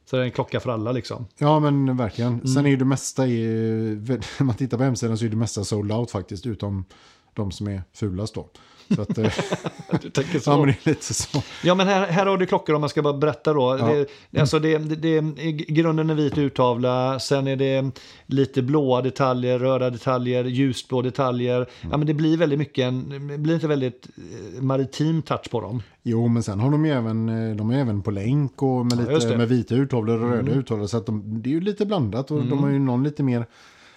Så det är en klocka för alla liksom. ja, men verkligen. Mm. Sen är ju det mesta, i, när man tittar på hemsidan så är det mesta sold out faktiskt, utom de som är fulast då. Så att, eh, Du tänker så. ja, men det är lite så. Ja men här, här har du klockor om man ska bara berätta då. Ja. Det, alltså det, det, det, grunden är vit urtavla, sen är det lite blåa detaljer, röda detaljer, ljusblå detaljer. Ja men det blir väldigt mycket en, det blir inte väldigt eh, maritim touch på dem. Jo, men sen har de ju även, eh, de är även på länk och med, Ja, lite. Mm. med vita urtavlor och röda urtavlor. Så att de, det är ju lite blandat och de har ju någon lite mer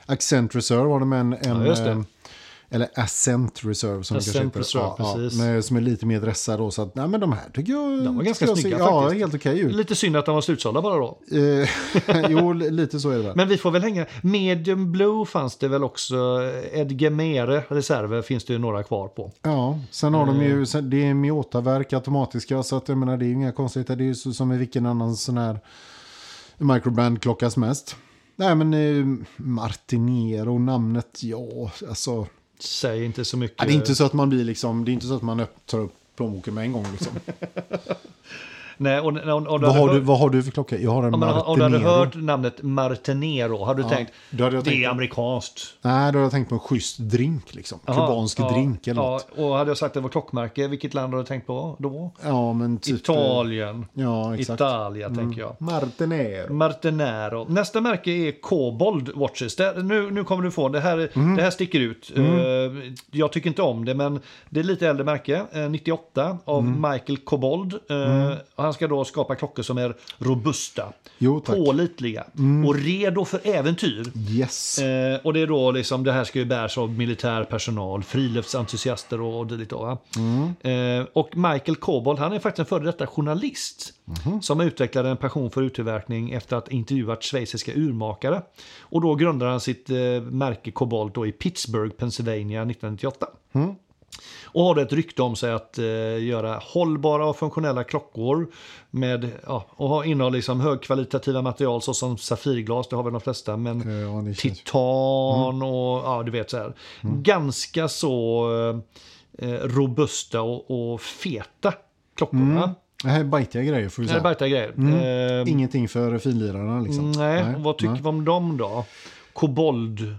Accent Reserve har de en, en Ja, eller Accent Reserve som Accent det kanske Reserve, heter. precis. med, som är lite mer dressad då. Så att, nej men de här tycker jag... De var ganska snygga Ja, faktiskt. helt okej ut. Lite synd att de var slutsålda bara då. Eh, jo, li- lite så är det väl. Men vi får väl hänga. Medium Blue fanns det väl också. Edgar Mere reserver finns det ju några kvar på. Ja, sen har de Eh. ju, sen- det är Miota-verk automatiska, så att jag menar det är ju inga konstigheter. Det är ju som i vilken annan sån här microband-klocka som helst. Nej men eh, Martinero, namnet, ja, alltså. Säg inte så mycket. Ja, det är inte så att man blir liksom, det är inte så att man tar upp plånboken med en gång liksom. Nej, och, och, och, och, vad, har du, vad har du för klocka? Jag har en Om, man, om du hade Martinero. hört namnet Martenero, har du tänkt då hade det tänkt är amerikanskt? Nej, då har jag tänkt på en schysst drink liksom. Jaha, Kubansk ja, drink eller ja, något. Och hade jag sagt att det var klockmärke, vilket land har du tänkt på då? Ja, men typ... Italien. Ja, exakt. Mm. Italia tänker jag. Martinero. Martenero. Nästa märke är Kobold Watches. Det, nu, nu kommer du få, det här, Mm. det här sticker ut. Eh, jag tycker inte om det, men det är lite äldre märke. eh, 98 av Mm. Michael Kobold. Han ska då skapa klockor som är robusta, Jo, tack. Mm. pålitliga och redo för äventyr. Yes. Eh, och det är då liksom, det här ska ju bäras av militär personal, friluftsentusiaster och, och dylikt. Mm. Eh, och Michael Kobold, han är faktiskt en före detta journalist. Mhm. Som utvecklade en passion för urtillverkning efter att ha intervjuat schweiziska urmakare. Och då grundade han sitt eh, märke Kobold då i Pittsburgh, Pennsylvania 1998. Mm. Och har ett rykte om sig att eh, göra hållbara och funktionella klockor med, ja, och ha innehåll liksom högkvalitativa material såsom safirglas, det har väl de flesta, men Ja, det titan och ja, du vet så här. Ganska så eh, eh, robusta och, och feta klockor. va? Det här är bajtiga grejer får vi Det här är säga. bajtiga grejer. Eh, Ingenting för finlirarna liksom. nej, och vad tycker nej. vi om dem då? Kobold.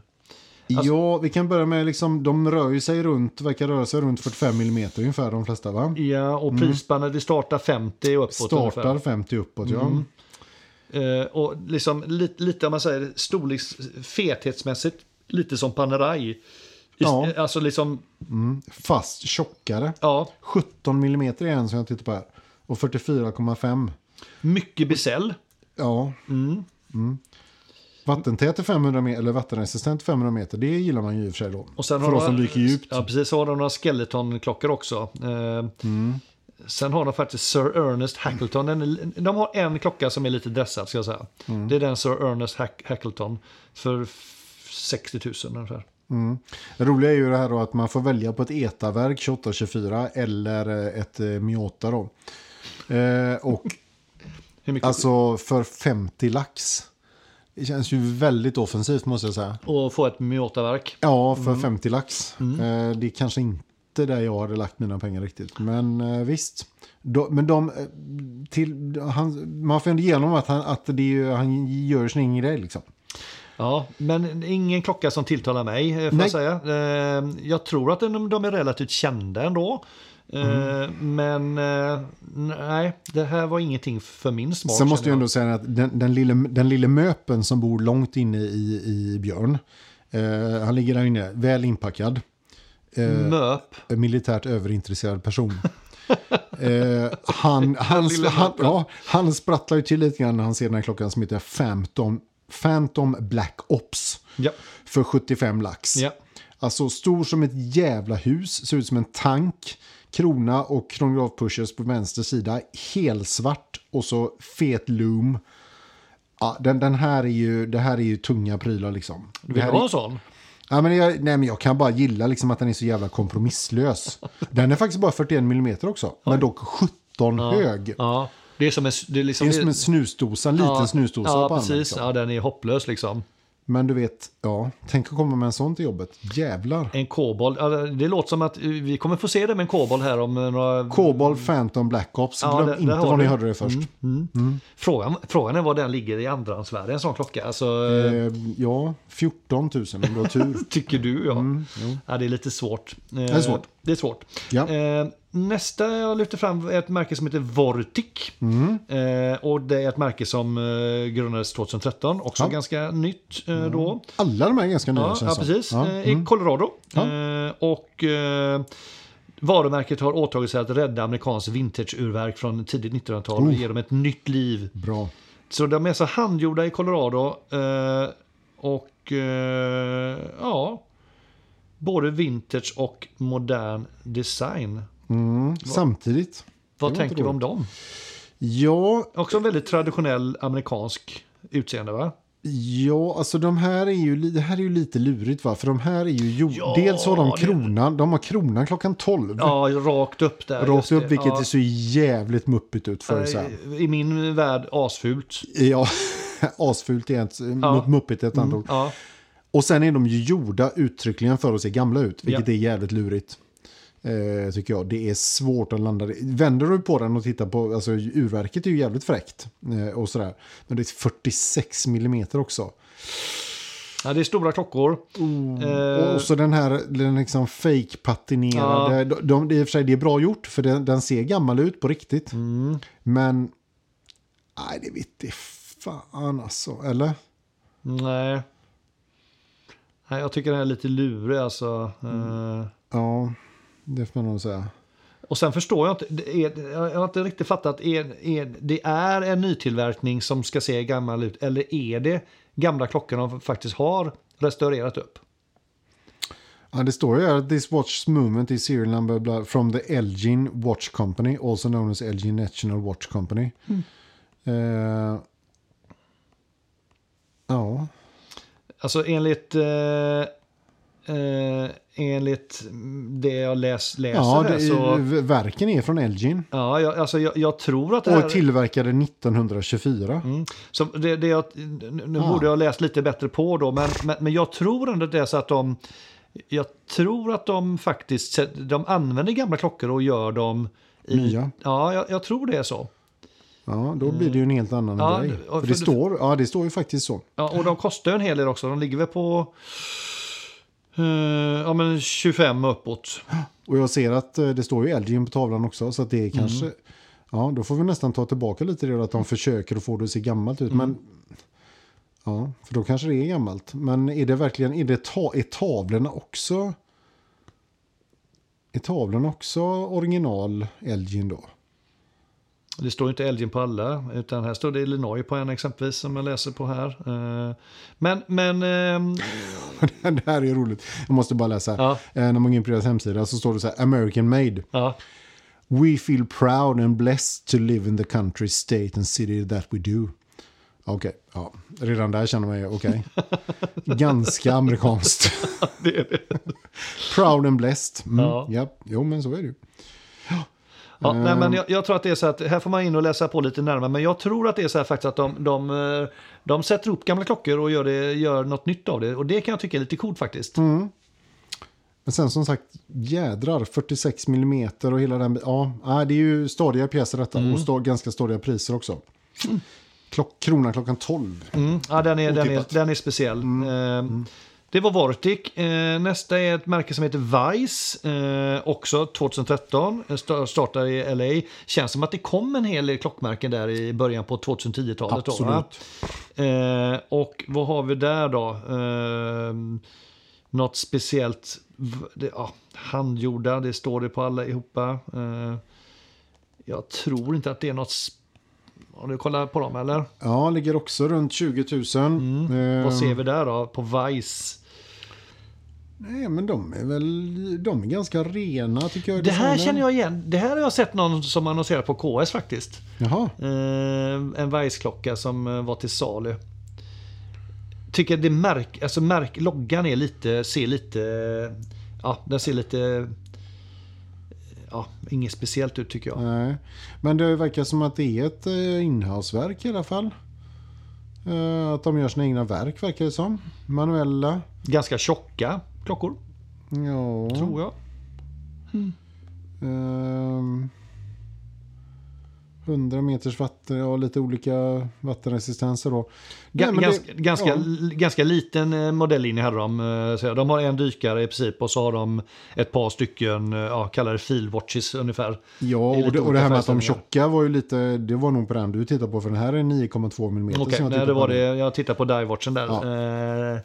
Alltså- Ja, vi kan börja med liksom, de rör ju sig runt, verkar röra sig runt 45 mm ungefär de flesta va? Ja, och prisspannet det startar 50 och uppåt Startar ungefär. 50 uppåt ja. Eh, och liksom lite, lite om man säger storleks fethetsmässigt lite som Panerai. Ja. Alltså liksom, Fast tjockare. ja, 17 mm är en som jag tittar på här. Och 44,5. mycket besäll. Ja. Mm. Vattentät är 500 meter, eller vattenresistent 500 meter. Det gillar man ju i och för sig då. Och sen för har oss som de- dyker djupt. Ja, precis. Så har de några Skeleton-klockor också. Eh, Sen har de faktiskt Sir Ernest Hackleton. Den de har en klocka som är lite dressad, ska jag säga. Det är den Sir Ernest Hack, Hackleton för f- 60 000 ungefär. Det roliga är ju det här då att man får välja på ett ETA-verk 2824 eller eh, ett eh, Miota då. Eh, och alltså för 50 lax. Det känns ju väldigt offensivt måste jag säga. och få ett Miota-verk. Ja, för 50 lax. Eh, det är kanske inte där jag hade lagt mina pengar riktigt. Men eh, visst. Då, men de, eh, till, han, man får ändå igenom att, han, att det är, han gör sin egen grej liksom. Ja, men ingen klocka som tilltalar mig, får jag säga. Jag tror att de, de är relativt kända ändå. Eh, Men eh, nej, det här var ingenting för min smak. Sen måste jag ändå säga att den, den, lille, den lille möpen som bor långt inne i, i Björn. Eh, han ligger där inne, väl inpackad. Eh, Möp. militärt överintresserad person. eh, han, han, han, ja, han sprattlar ju till lite grann när han ser den här klockan som heter Phantom, Phantom Black Ops. Ja. För 75 lax. Ja. Alltså stor som ett jävla hus, ser ut som en tank. Krona och kronograf-pushers på vänster sida. Helsvart och så fet loom. Ja, den, den här är ju, det här är ju tunga prylar liksom. Du vill ha en sån? ja, men jag, nej, men jag kan bara gilla liksom att den är så jävla kompromisslös. Den är faktiskt bara 41 mm också. Men dock 17 hög. Ja. Det är som en, det är liksom, Det är som en snusdosa, en liten ja, snusdosa Ja, precis. Liksom. Ja, den är hopplös liksom. Men du vet, ja, tänk att komma med en sån till jobbet. Jävlar. En kobold. Ja, det låter som att vi kommer få se det med en kobold här om eh, några... Kobold Phantom Black Ops. Ja, Glöm det inte var ni hörde det först. Frågan, frågan är var den ligger i andrahandsvärde, en sån klocka. Alltså, Eh, ja, 14 000 om du har tur. Tycker du ja. ja. Det är lite svårt. Det är svårt. Det är svårt. Ja. Eh, nästa jag lyfter fram är ett märke som heter Vortic. Mm. Eh, och det är ett märke som eh, grundades 2013. Också Ja. ganska nytt eh, då. Alla de här är ganska nya Ja, känns ja precis. Ja, Eh, I mm. Colorado. Eh, och eh, varumärket har åtagit sig att rädda amerikanskt vintage-urverk från tidigt 1900-tal och Oh. ge dem ett nytt liv. Bra. Så de är så handgjorda i Colorado. Eh, och ja, både vintage och modern design. Mm. Samtidigt. Vad Det tänker vi om dem? Ja, Också en väldigt traditionell amerikansk utseende va? ja, alltså de här är ju, det här är ju lite lurigt va? För de här är ju, jo, Ja, dels har de det- kronan, de har kronan klockan 12. Ja, rakt upp där. Rakt upp, det. vilket ja. är så jävligt muppigt ut för här. I min värld asfult. Ja, asfult är ett, Ja. muppigt är ett annat ord. Ja, Och sen är de ju gjorda uttryckligen för att se gamla ut, vilket Ja. är jävligt lurigt. Eh, tycker jag. Det är svårt att landa. Vänder du på den och tittar på, alltså urverket är ju jävligt fräckt. Eh, och sådär. Men det är 46 millimeter också. ja, det är stora klockor. Eh, Och så den här, den liksom fake patinerade. De, de, det är sig det är bra gjort, för den, den ser gammal ut på riktigt. Mm. Men, nej det vet det fan alltså. Eller? nej. nej, jag tycker den är lite lurig alltså. Eh, Ja, det får man nog säga. Och sen förstår jag inte, är, jag har inte riktigt fattat, är, är, det är en nytillverkning som ska se gammal ut eller är det gamla klockor de faktiskt har restaurerat upp? Ja, det står ju här att this watch's movement is serial number blah, from the Elgin Watch Company, also known as Elgin National Watch Company. Eh, ja, Alltså enligt, eh, eh, enligt det jag läs, läser ja det, så... verken är från Elgin Ja, jag, alltså jag, jag tror att det och här... är tillverkade 1924. Mm. Så det, det jag, nu Ah. borde jag ha läst lite bättre på då, men, men, men jag tror ändå det är så att de... Jag tror att de faktiskt de använder gamla klockor och gör dem... I, Nya. Ja, jag, jag tror det är så. Ja, då blir det ju en helt annan Ja, grej. och För det, för- står, ja, det står ju faktiskt så. Ja, och de kostar ju en hel del också. De ligger väl på... eh, ja, men 25 uppåt. Och jag ser att eh, det står ju Elgin på tavlan också. Så det är kanske... Ja, då får vi nästan ta tillbaka lite det att de försöker att få det att se gammalt ut. Men... Ja, för då kanske det är gammalt. Men är det verkligen... Är, det ta, är tavlorna också... Är tavlorna också original Elgin då? Det står inte Elgin på alla, utan här står det Illinois på en exempelvis som jag läser på här. Eh, Men, men... ehm, det här är roligt. Jag måste bara läsa. Ja. Eh, när man går in på deras hemsida så står det så här. American made. Ja, We feel proud and blessed to live in the country, state and city that we do. Okej, ja. redan där känner man ju okej. Ganska amerikanskt. Det är det. Proud and blessed. Mm, Ja. ja. Jo, men så är det ju. Ja, nej, Ehm. men jag, jag tror att det är så att här får man in och läsa på lite närmare. Men jag tror att det är så här faktiskt att de, de, eh, de sätter upp gamla klockor och gör, det, gör något nytt av det. Och det kan jag tycka är lite coolt faktiskt. Mm. Men sen som sagt, jädrar, 46 millimeter och hela den... Ja, nej, det är ju stadiga pjäser detta och stå, ganska stadiga priser också. Klock, krona klockan 12. Mm. Ja, den, är, den, är, den är speciell. Eh, Det var Vortic. Eh, nästa är ett märke som heter Vice. Eh, också 2013. Eh, sta- Startar i LA. Känns som att det kom en hel del klockmärken där i början på 2010-talet. Då, va? Absolut. Eh, och vad har vi där då? Eh, något speciellt? v- Det, ja, handgjorda, det står det på alla ihopa. Jag tror inte att det är något... sp- Har du kollat på dem eller? Ja, ligger också runt 20 000. Eh, Vad ser vi där då på Vice? Nej, men de är väl de är ganska rena tycker jag. Det här designen. känner jag igen. Det här har jag sett någon som annonserat på KS faktiskt. Jaha, Eh, en Vice-klocka som eh, var till salu. Tycker det märk, alltså märk, loggan är lite, ser lite, ja den ser lite, ja inget speciellt ut tycker jag. nej. Men det verkar som att det är ett eh, inhouseverk i alla fall. Eh, att de gör sina egna verk verkar det som. Manuella. Ganska tjocka klockor, Ja. tror jag. Ehm, 100 meters vatten, ja lite olika vattenresistenser då. Ga- Nej, ganska, det- ganska, ja. ganska liten eh, modelllinje hade de. eh, så De har en dykare i princip och så har de ett par stycken, eh, ja, kallar det filwatches ungefär. Ja, och det, och det här med att de tjocka var ju lite, det var nog på den du tittar på för den här är 9,2 mm. Okej, nej, det var det. Jag tittar på divewatchen där. Ja. Eh,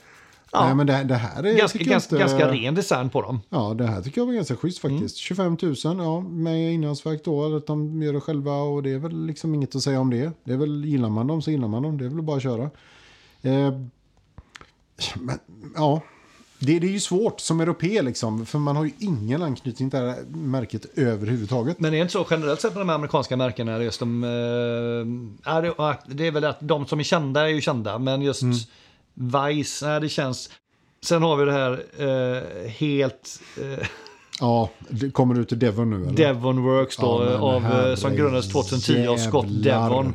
ja, Nej men det, det här är ganska, ganska, inte- ganska ren design på dem. Ja, det här tycker jag var ganska schysst faktiskt. 25 000, ja, med inlandsverk då, att de gör det själva och det är väl liksom inget att säga om det. Det är väl, gillar man dem så gillar man dem, det är väl bara att köra. Eh, men, ja, det, det är ju svårt som europé liksom, för man har ju ingen anknytning till det här märket överhuvudtaget. Men det är inte så generellt sett med de amerikanska märkena. Just de, ja, det är väl att de som är kända är ju kända, men just Mm. Vice, nej, det känns... Sen har vi det här eh, helt... Eh, Ja, det kommer du till Devon nu eller? Devon Works då, Ja, av, eh, som grundades 2010 av Scott. Devon.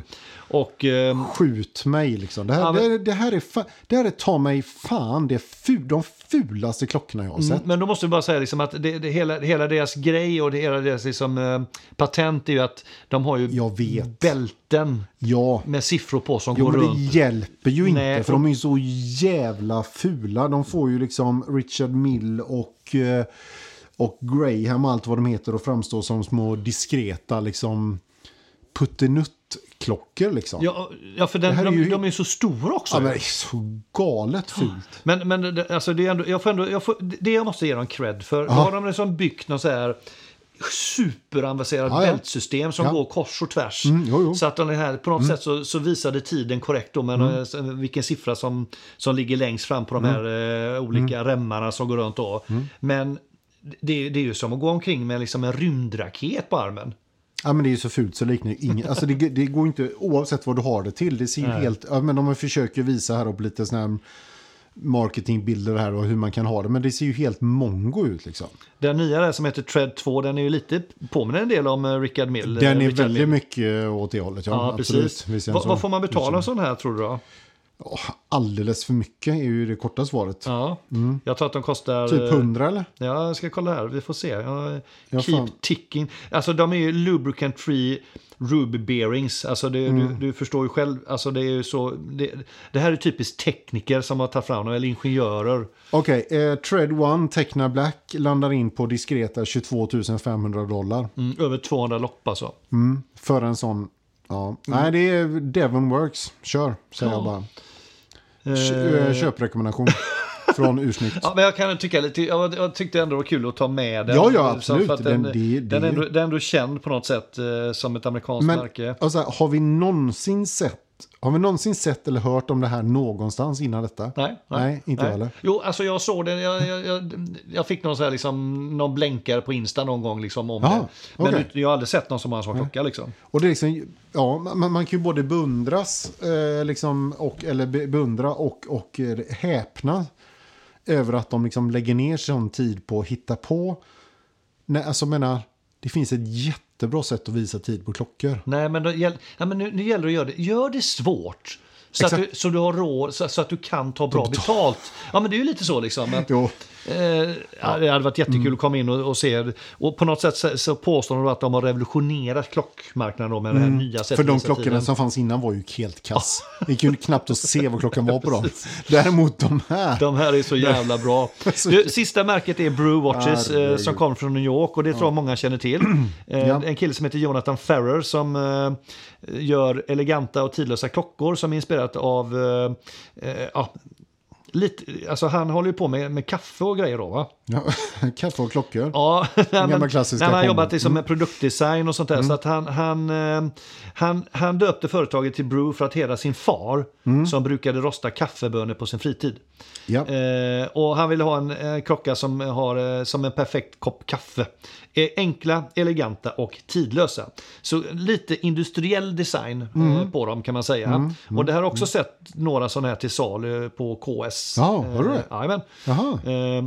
Och eh, Skjut mig liksom. Det här, Ja, men- det, det här är, det här är ta mig fan det fu, de fulaste klockorna jag har sett. Men då måste vi bara säga liksom att det, det, hela, hela deras grej och det, hela deras liksom, eh, patent är ju att de har ju Jag vet. bälten Ja, med siffror på som jo, går men runt. det hjälper ju inte Nej, för de är ju så jävla fula. De får ju liksom Richard Mill och, eh, och Graham allt vad de heter och framstår som små diskreta liksom puttenuttklockor liksom. Ja, ja, för den, de, ju- de är så stora också. Ja, men det är så galet fult. Men, men alltså det, är ändå, jag får ändå, jag får, det jag måste ge dem cred för. Då har de liksom byggt något så här superavancerat Ja, ja. bältsystem som Ja. går kors och tvärs. Mm, jo, jo. Så att de här, på något sätt så, så visade tiden korrekt då, men Mm. vilken siffra som, som ligger längst fram på de här eh, olika Mm. remmarna som går runt då. Men det, det är ju som att gå omkring med liksom en rymdraket på armen. Ja men det är ju så fult så liknar ju ingen, alltså det, det går inte oavsett vad du har det till. Det ser ju helt, ja men de försöker visa här upp lite sådana här marketingbilder här och hur man kan ha det. Men det ser ju helt mongo ut liksom. Den nya där som heter Tread 2, den är ju lite, påminner en del om eh, Rickard Mill. eh, Den är Richard väldigt Mill. mycket åt det hållet. Ja, Ja, absolut. precis. Vad, vad får man betala en sån här tror du då? Ja, alldeles för mycket är ju det korta svaret. Ja, jag tror att de kostar... Typ eh, 100 eller? Ja, jag ska kolla här. Vi får se. Ja, Ja, keep fan. ticking. Alltså de är ju lubricant free ruby bearings. Alltså det, Mm. du, du förstår ju själv. Alltså det är ju så. Det, det här är typiskt tekniker som har tagit fram dem, eller ingenjörer. Okej, eh, Tread One Techna Black landar in på diskreta 22 500 dollar. Mm, över 200 lopp alltså. Mm, för en sån, ja. Nej det är Devon Works, kör säger jag bara. Kö- Eh, eh, Köprekommendation från Ursnyggt. Ja, men jag kan tycka lite, jag, jag tyckte ändå det var kul att ta med den. Ja, ja, absolut. för att Den, Den- det- den, är ändå, den är ändå känd på något sätt eh, som ett amerikanskt Men märke. alltså, har vi någonsin sett har vi någonsin sett eller hört om det här någonstans innan detta? Nej, Nej, inte jag heller. Jo, alltså jag såg det. Jag, jag, jag, jag fick någon, så här, liksom, någon blänkare på Insta någon gång liksom, om Jaha, det. Men okej. jag har aldrig sett någon som har en sån klocka. Liksom. Och det är liksom, ja, man, man kan ju både beundras, eh, liksom, och, eller be- beundra och, och eh, häpna över att de liksom lägger ner sån tid på att hitta på. Nej, alltså menar, det finns ett jättebra sätt att visa tid på klockor. Nej, men, då, ja, men nu, nu gäller det att göra det, gör det svårt. Så att, du, så du har råd, så, så att du kan ta bra betalt. Ja, men det är ju lite så liksom. Jo. eh, ja, det hade varit jättekul Mm. att komma in och, och se. Och på något sätt så, så påstår de att de har revolutionerat klockmarknaden då med det här nya sättet Mm. För de att klockorna som fanns innan var ju helt kass. Det gick ju knappt att se vad klockan var på dem. Däremot de här. De här är så jävla bra. Du, sista märket är Brew Watches eh, som kommer från New York och det tror jag många känner till. Eh. En kille som heter Jonathan Ferrer som eh, gör eleganta och tidlösa klockor som är inspirerat av eh, eh, ja, lite, alltså han håller ju på med, med kaffe och grejer då va? Ja, kaffe och klockor. Ja, nej, men, klassiska nej, han har jobbat liksom med produktdesign och sånt där. Så att han, han, eh, han, han döpte företaget till Brew för att hedra sin far som brukade rosta kaffebönor på sin fritid. Ja. Eh, och han ville ha en eh, klocka som har eh, som en perfekt kopp kaffe. Eh, enkla, eleganta och tidlösa. Så lite industriell design eh, på dem kan man säga. Och det har också sett några sådana här till salu på KS. Ja, har du det? Eh,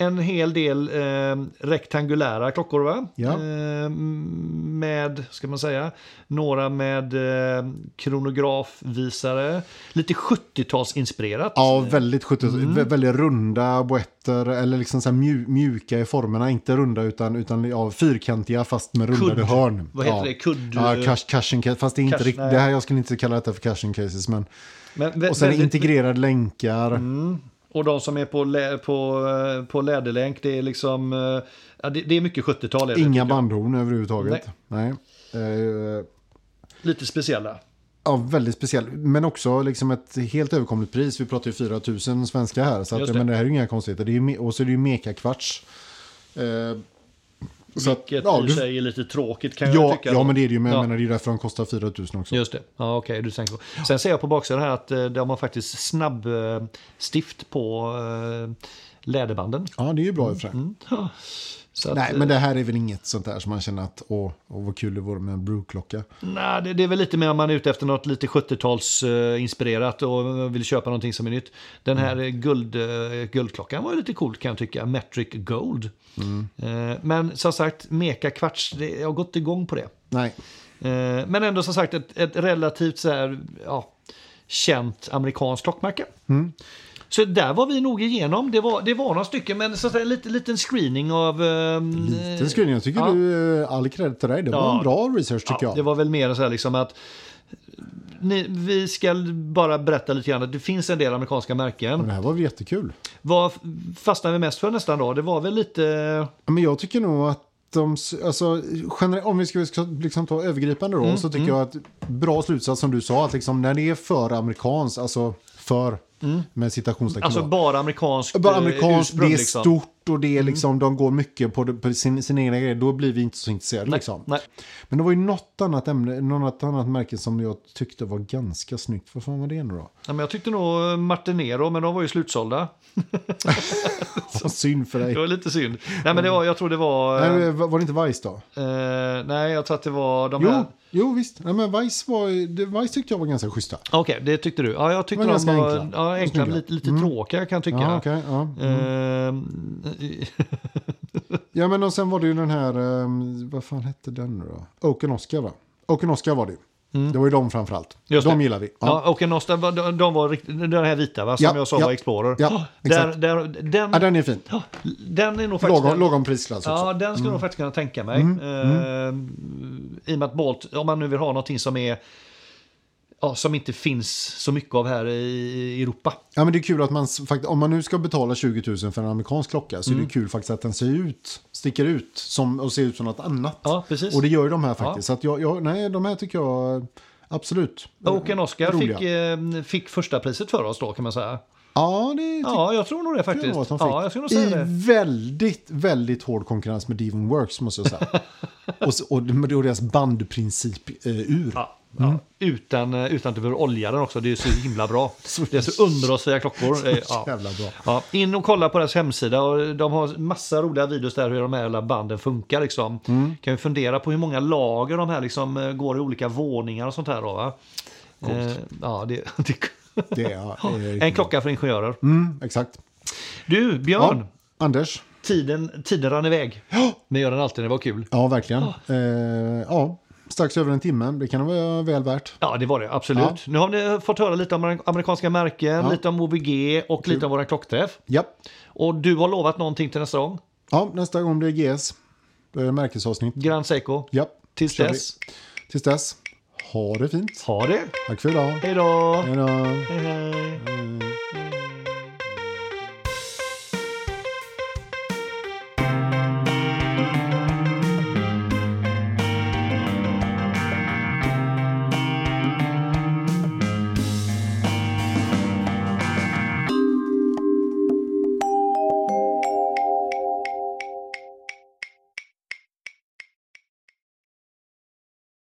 en hel del eh, rektangulära klockor va? Ja. Eh, med, ska man säga, några med eh, kronografvisare. Lite 70-talsinspirerat. Ja, väldigt 70 Mm. vä- väldigt runda boetter eller liksom så mju, mjuka i formerna. Inte runda utan, utan ja, fyrkantiga fast med rundade Kudd. hörn. Vad heter ja. det? Kudd- Ja, cash, cushion case. Fast det är inte Cash- riktigt, nej. det här jag skulle inte kalla det för cushion cases. Men, Men och sen integrerade länkar. Och de som är på, lä, på, eh, på läderlänk, det är liksom... eh, Ja, det, det är mycket 70-tal. är det, Inga bandhorn överhuvudtaget. Nej. Eh, Lite speciella. Ja, väldigt speciell. Men också liksom ett helt överkomligt pris. Vi pratar ju 4 000 svenska här. Så att, det. men det här är ju inga konstigheter. Det är, ju och så är det ju mekakvarts. Eh, så att, Vilket ja, i du, sig är lite tråkigt kan jag ja, tycka. ja, då. men det är det ju. Men Ja. jag menar, det är därför de kostar 4 000 också. Just det. Ja, okej, du tänker på. Sen ser jag på baksidan här att eh, de har faktiskt snabb eh, stift på eh, läderbanden. Ja, det är ju bra i och för sig. Så Nej, eh, men det här är väl inget sånt där som man känner att åh, åh vad kul det vore med en brewklocka. Nej, det, det är väl lite mer om man är ute efter något lite 70-tals eh, inspirerat och vill köpa någonting som är nytt. Den här Mm. eh, guld, eh, guldklockan var lite cool kan jag tycka. Metric Gold. Mm. Eh, men som sagt, Meka kvarts, jag har gått igång på det. Nej, Eh, men ändå som sagt ett, ett relativt så här, ja, känt amerikanskt klockmärke. Mm. Så där var vi nog igenom. Det var, det var några stycken, men så att säga, en liten, liten screening av... Eh, liten screening. Jag tycker ja. du, eh, all cred till dig. Det var Ja. en bra research tycker Ja, jag. det var väl mer så här liksom att ni, vi ska bara berätta lite grann att det finns en del amerikanska märken. Men det här var väl jättekul. Vad fastnade vi mest för nästan då? Det var väl lite... Men jag tycker nog att de, alltså, om vi ska, liksom ta övergripande Mm, då, så tycker jag att bra slutsats som du sa, att liksom när det är för amerikanskt, alltså för, med citationstecken Alltså bara amerikanskt bara eh, amerikanskt, det är liksom. stort och det är liksom, de går mycket på, på sin, sina egna grejer, då blir vi inte så intresserade Nej, liksom. nej. Men det var ju något annat ämne, något annat märke som jag tyckte var ganska snyggt. Vad fan var det nu då? Ja, men jag tyckte nog Martinero, men de var ju slutsålda. Vad synd för dig. Det var lite synd. Nej, men det var, jag tror det var... Nej, eh, var det inte Vice då? eh, nej, jag tror att det var de Jo, här... jo visst. Nej, men Vice, var, Vice tyckte jag var ganska schyssta. Okej, det tyckte du. Ja, jag tyckte De var ganska var enkla. Ja, enkla, lite, lite tråkiga kan jag tycka. Ja, okej. ja. Ehm, ja, men och sen var det ju den här, um, vad fan hette den nu då? Oaken Oscar va? Oaken Oscar var det ju. Det var ju de framförallt. Mm. Just de det. gillar vi. Ja, Ja. och en Nosta, de, de var den här vita va, som Ja, jag sa ja, var Explorer. ja, där, där, den, Ja, den är fin. den är nog faktiskt... Lagom, lagom prisklass också. ja, den skulle jag nog faktiskt kunna tänka mig. Ehm, I och med att Bolt, om man nu vill ha någonting som är... Ja, som inte finns så mycket av här i Europa. Ja, men det är kul att man, om man nu ska betala 20 000 för en amerikansk klocka så är Mm. det kul faktiskt att den ser ut, sticker ut som, och ser ut som något annat. Ja, precis. Och det gör ju de här faktiskt. Så att jag, jag, nej, de här tycker jag absolut. Och en Oscar fick, eh, fick första priset för oss då kan man säga. Ja, det Ja, jag tror nog det faktiskt. nog. Ja, jag skulle nog säga I det. väldigt, väldigt hård konkurrens med Devon Works måste jag säga. och, så- och, och deras bandprincip eh, ur. Ja, Ja, utan, eh, utan att du behöver olja den också. Det är så himla bra. Det är så underrosliga klockor. Eh, Ja. Jävla bra. Ja, in och kolla på deras hemsida. Och de har massa roliga videos där hur de här jävla banden funkar. Liksom. Kan ju fundera på hur många lager de här liksom, eh, går i olika våningar och sånt här. Då, va? Eh, ja, det, det, Det är, en klocka för ingenjörer. Mm, exakt. Du, Björn. Ja, Anders. Tiden, tiden rann iväg. Men gör den alltid, det var kul. Ja, verkligen. Eh, ja, strax över en timme. Det kan vara väl värt. Ja, det var det. Absolut. Ja. Nu har ni fått höra lite om amerikanska märken, Ja. lite om OVG och lite om vår klockträff. Ja. Och du har lovat någonting till nästa gång. ja, nästa gång blir det GS. Det är märkesavsnitt. Grand Seiko. Ja, Tills kör vi. dess, Tills dess. Ha det fint. ha det. Tack för idag. Hej då. Hej då. Hej, hej. Hej.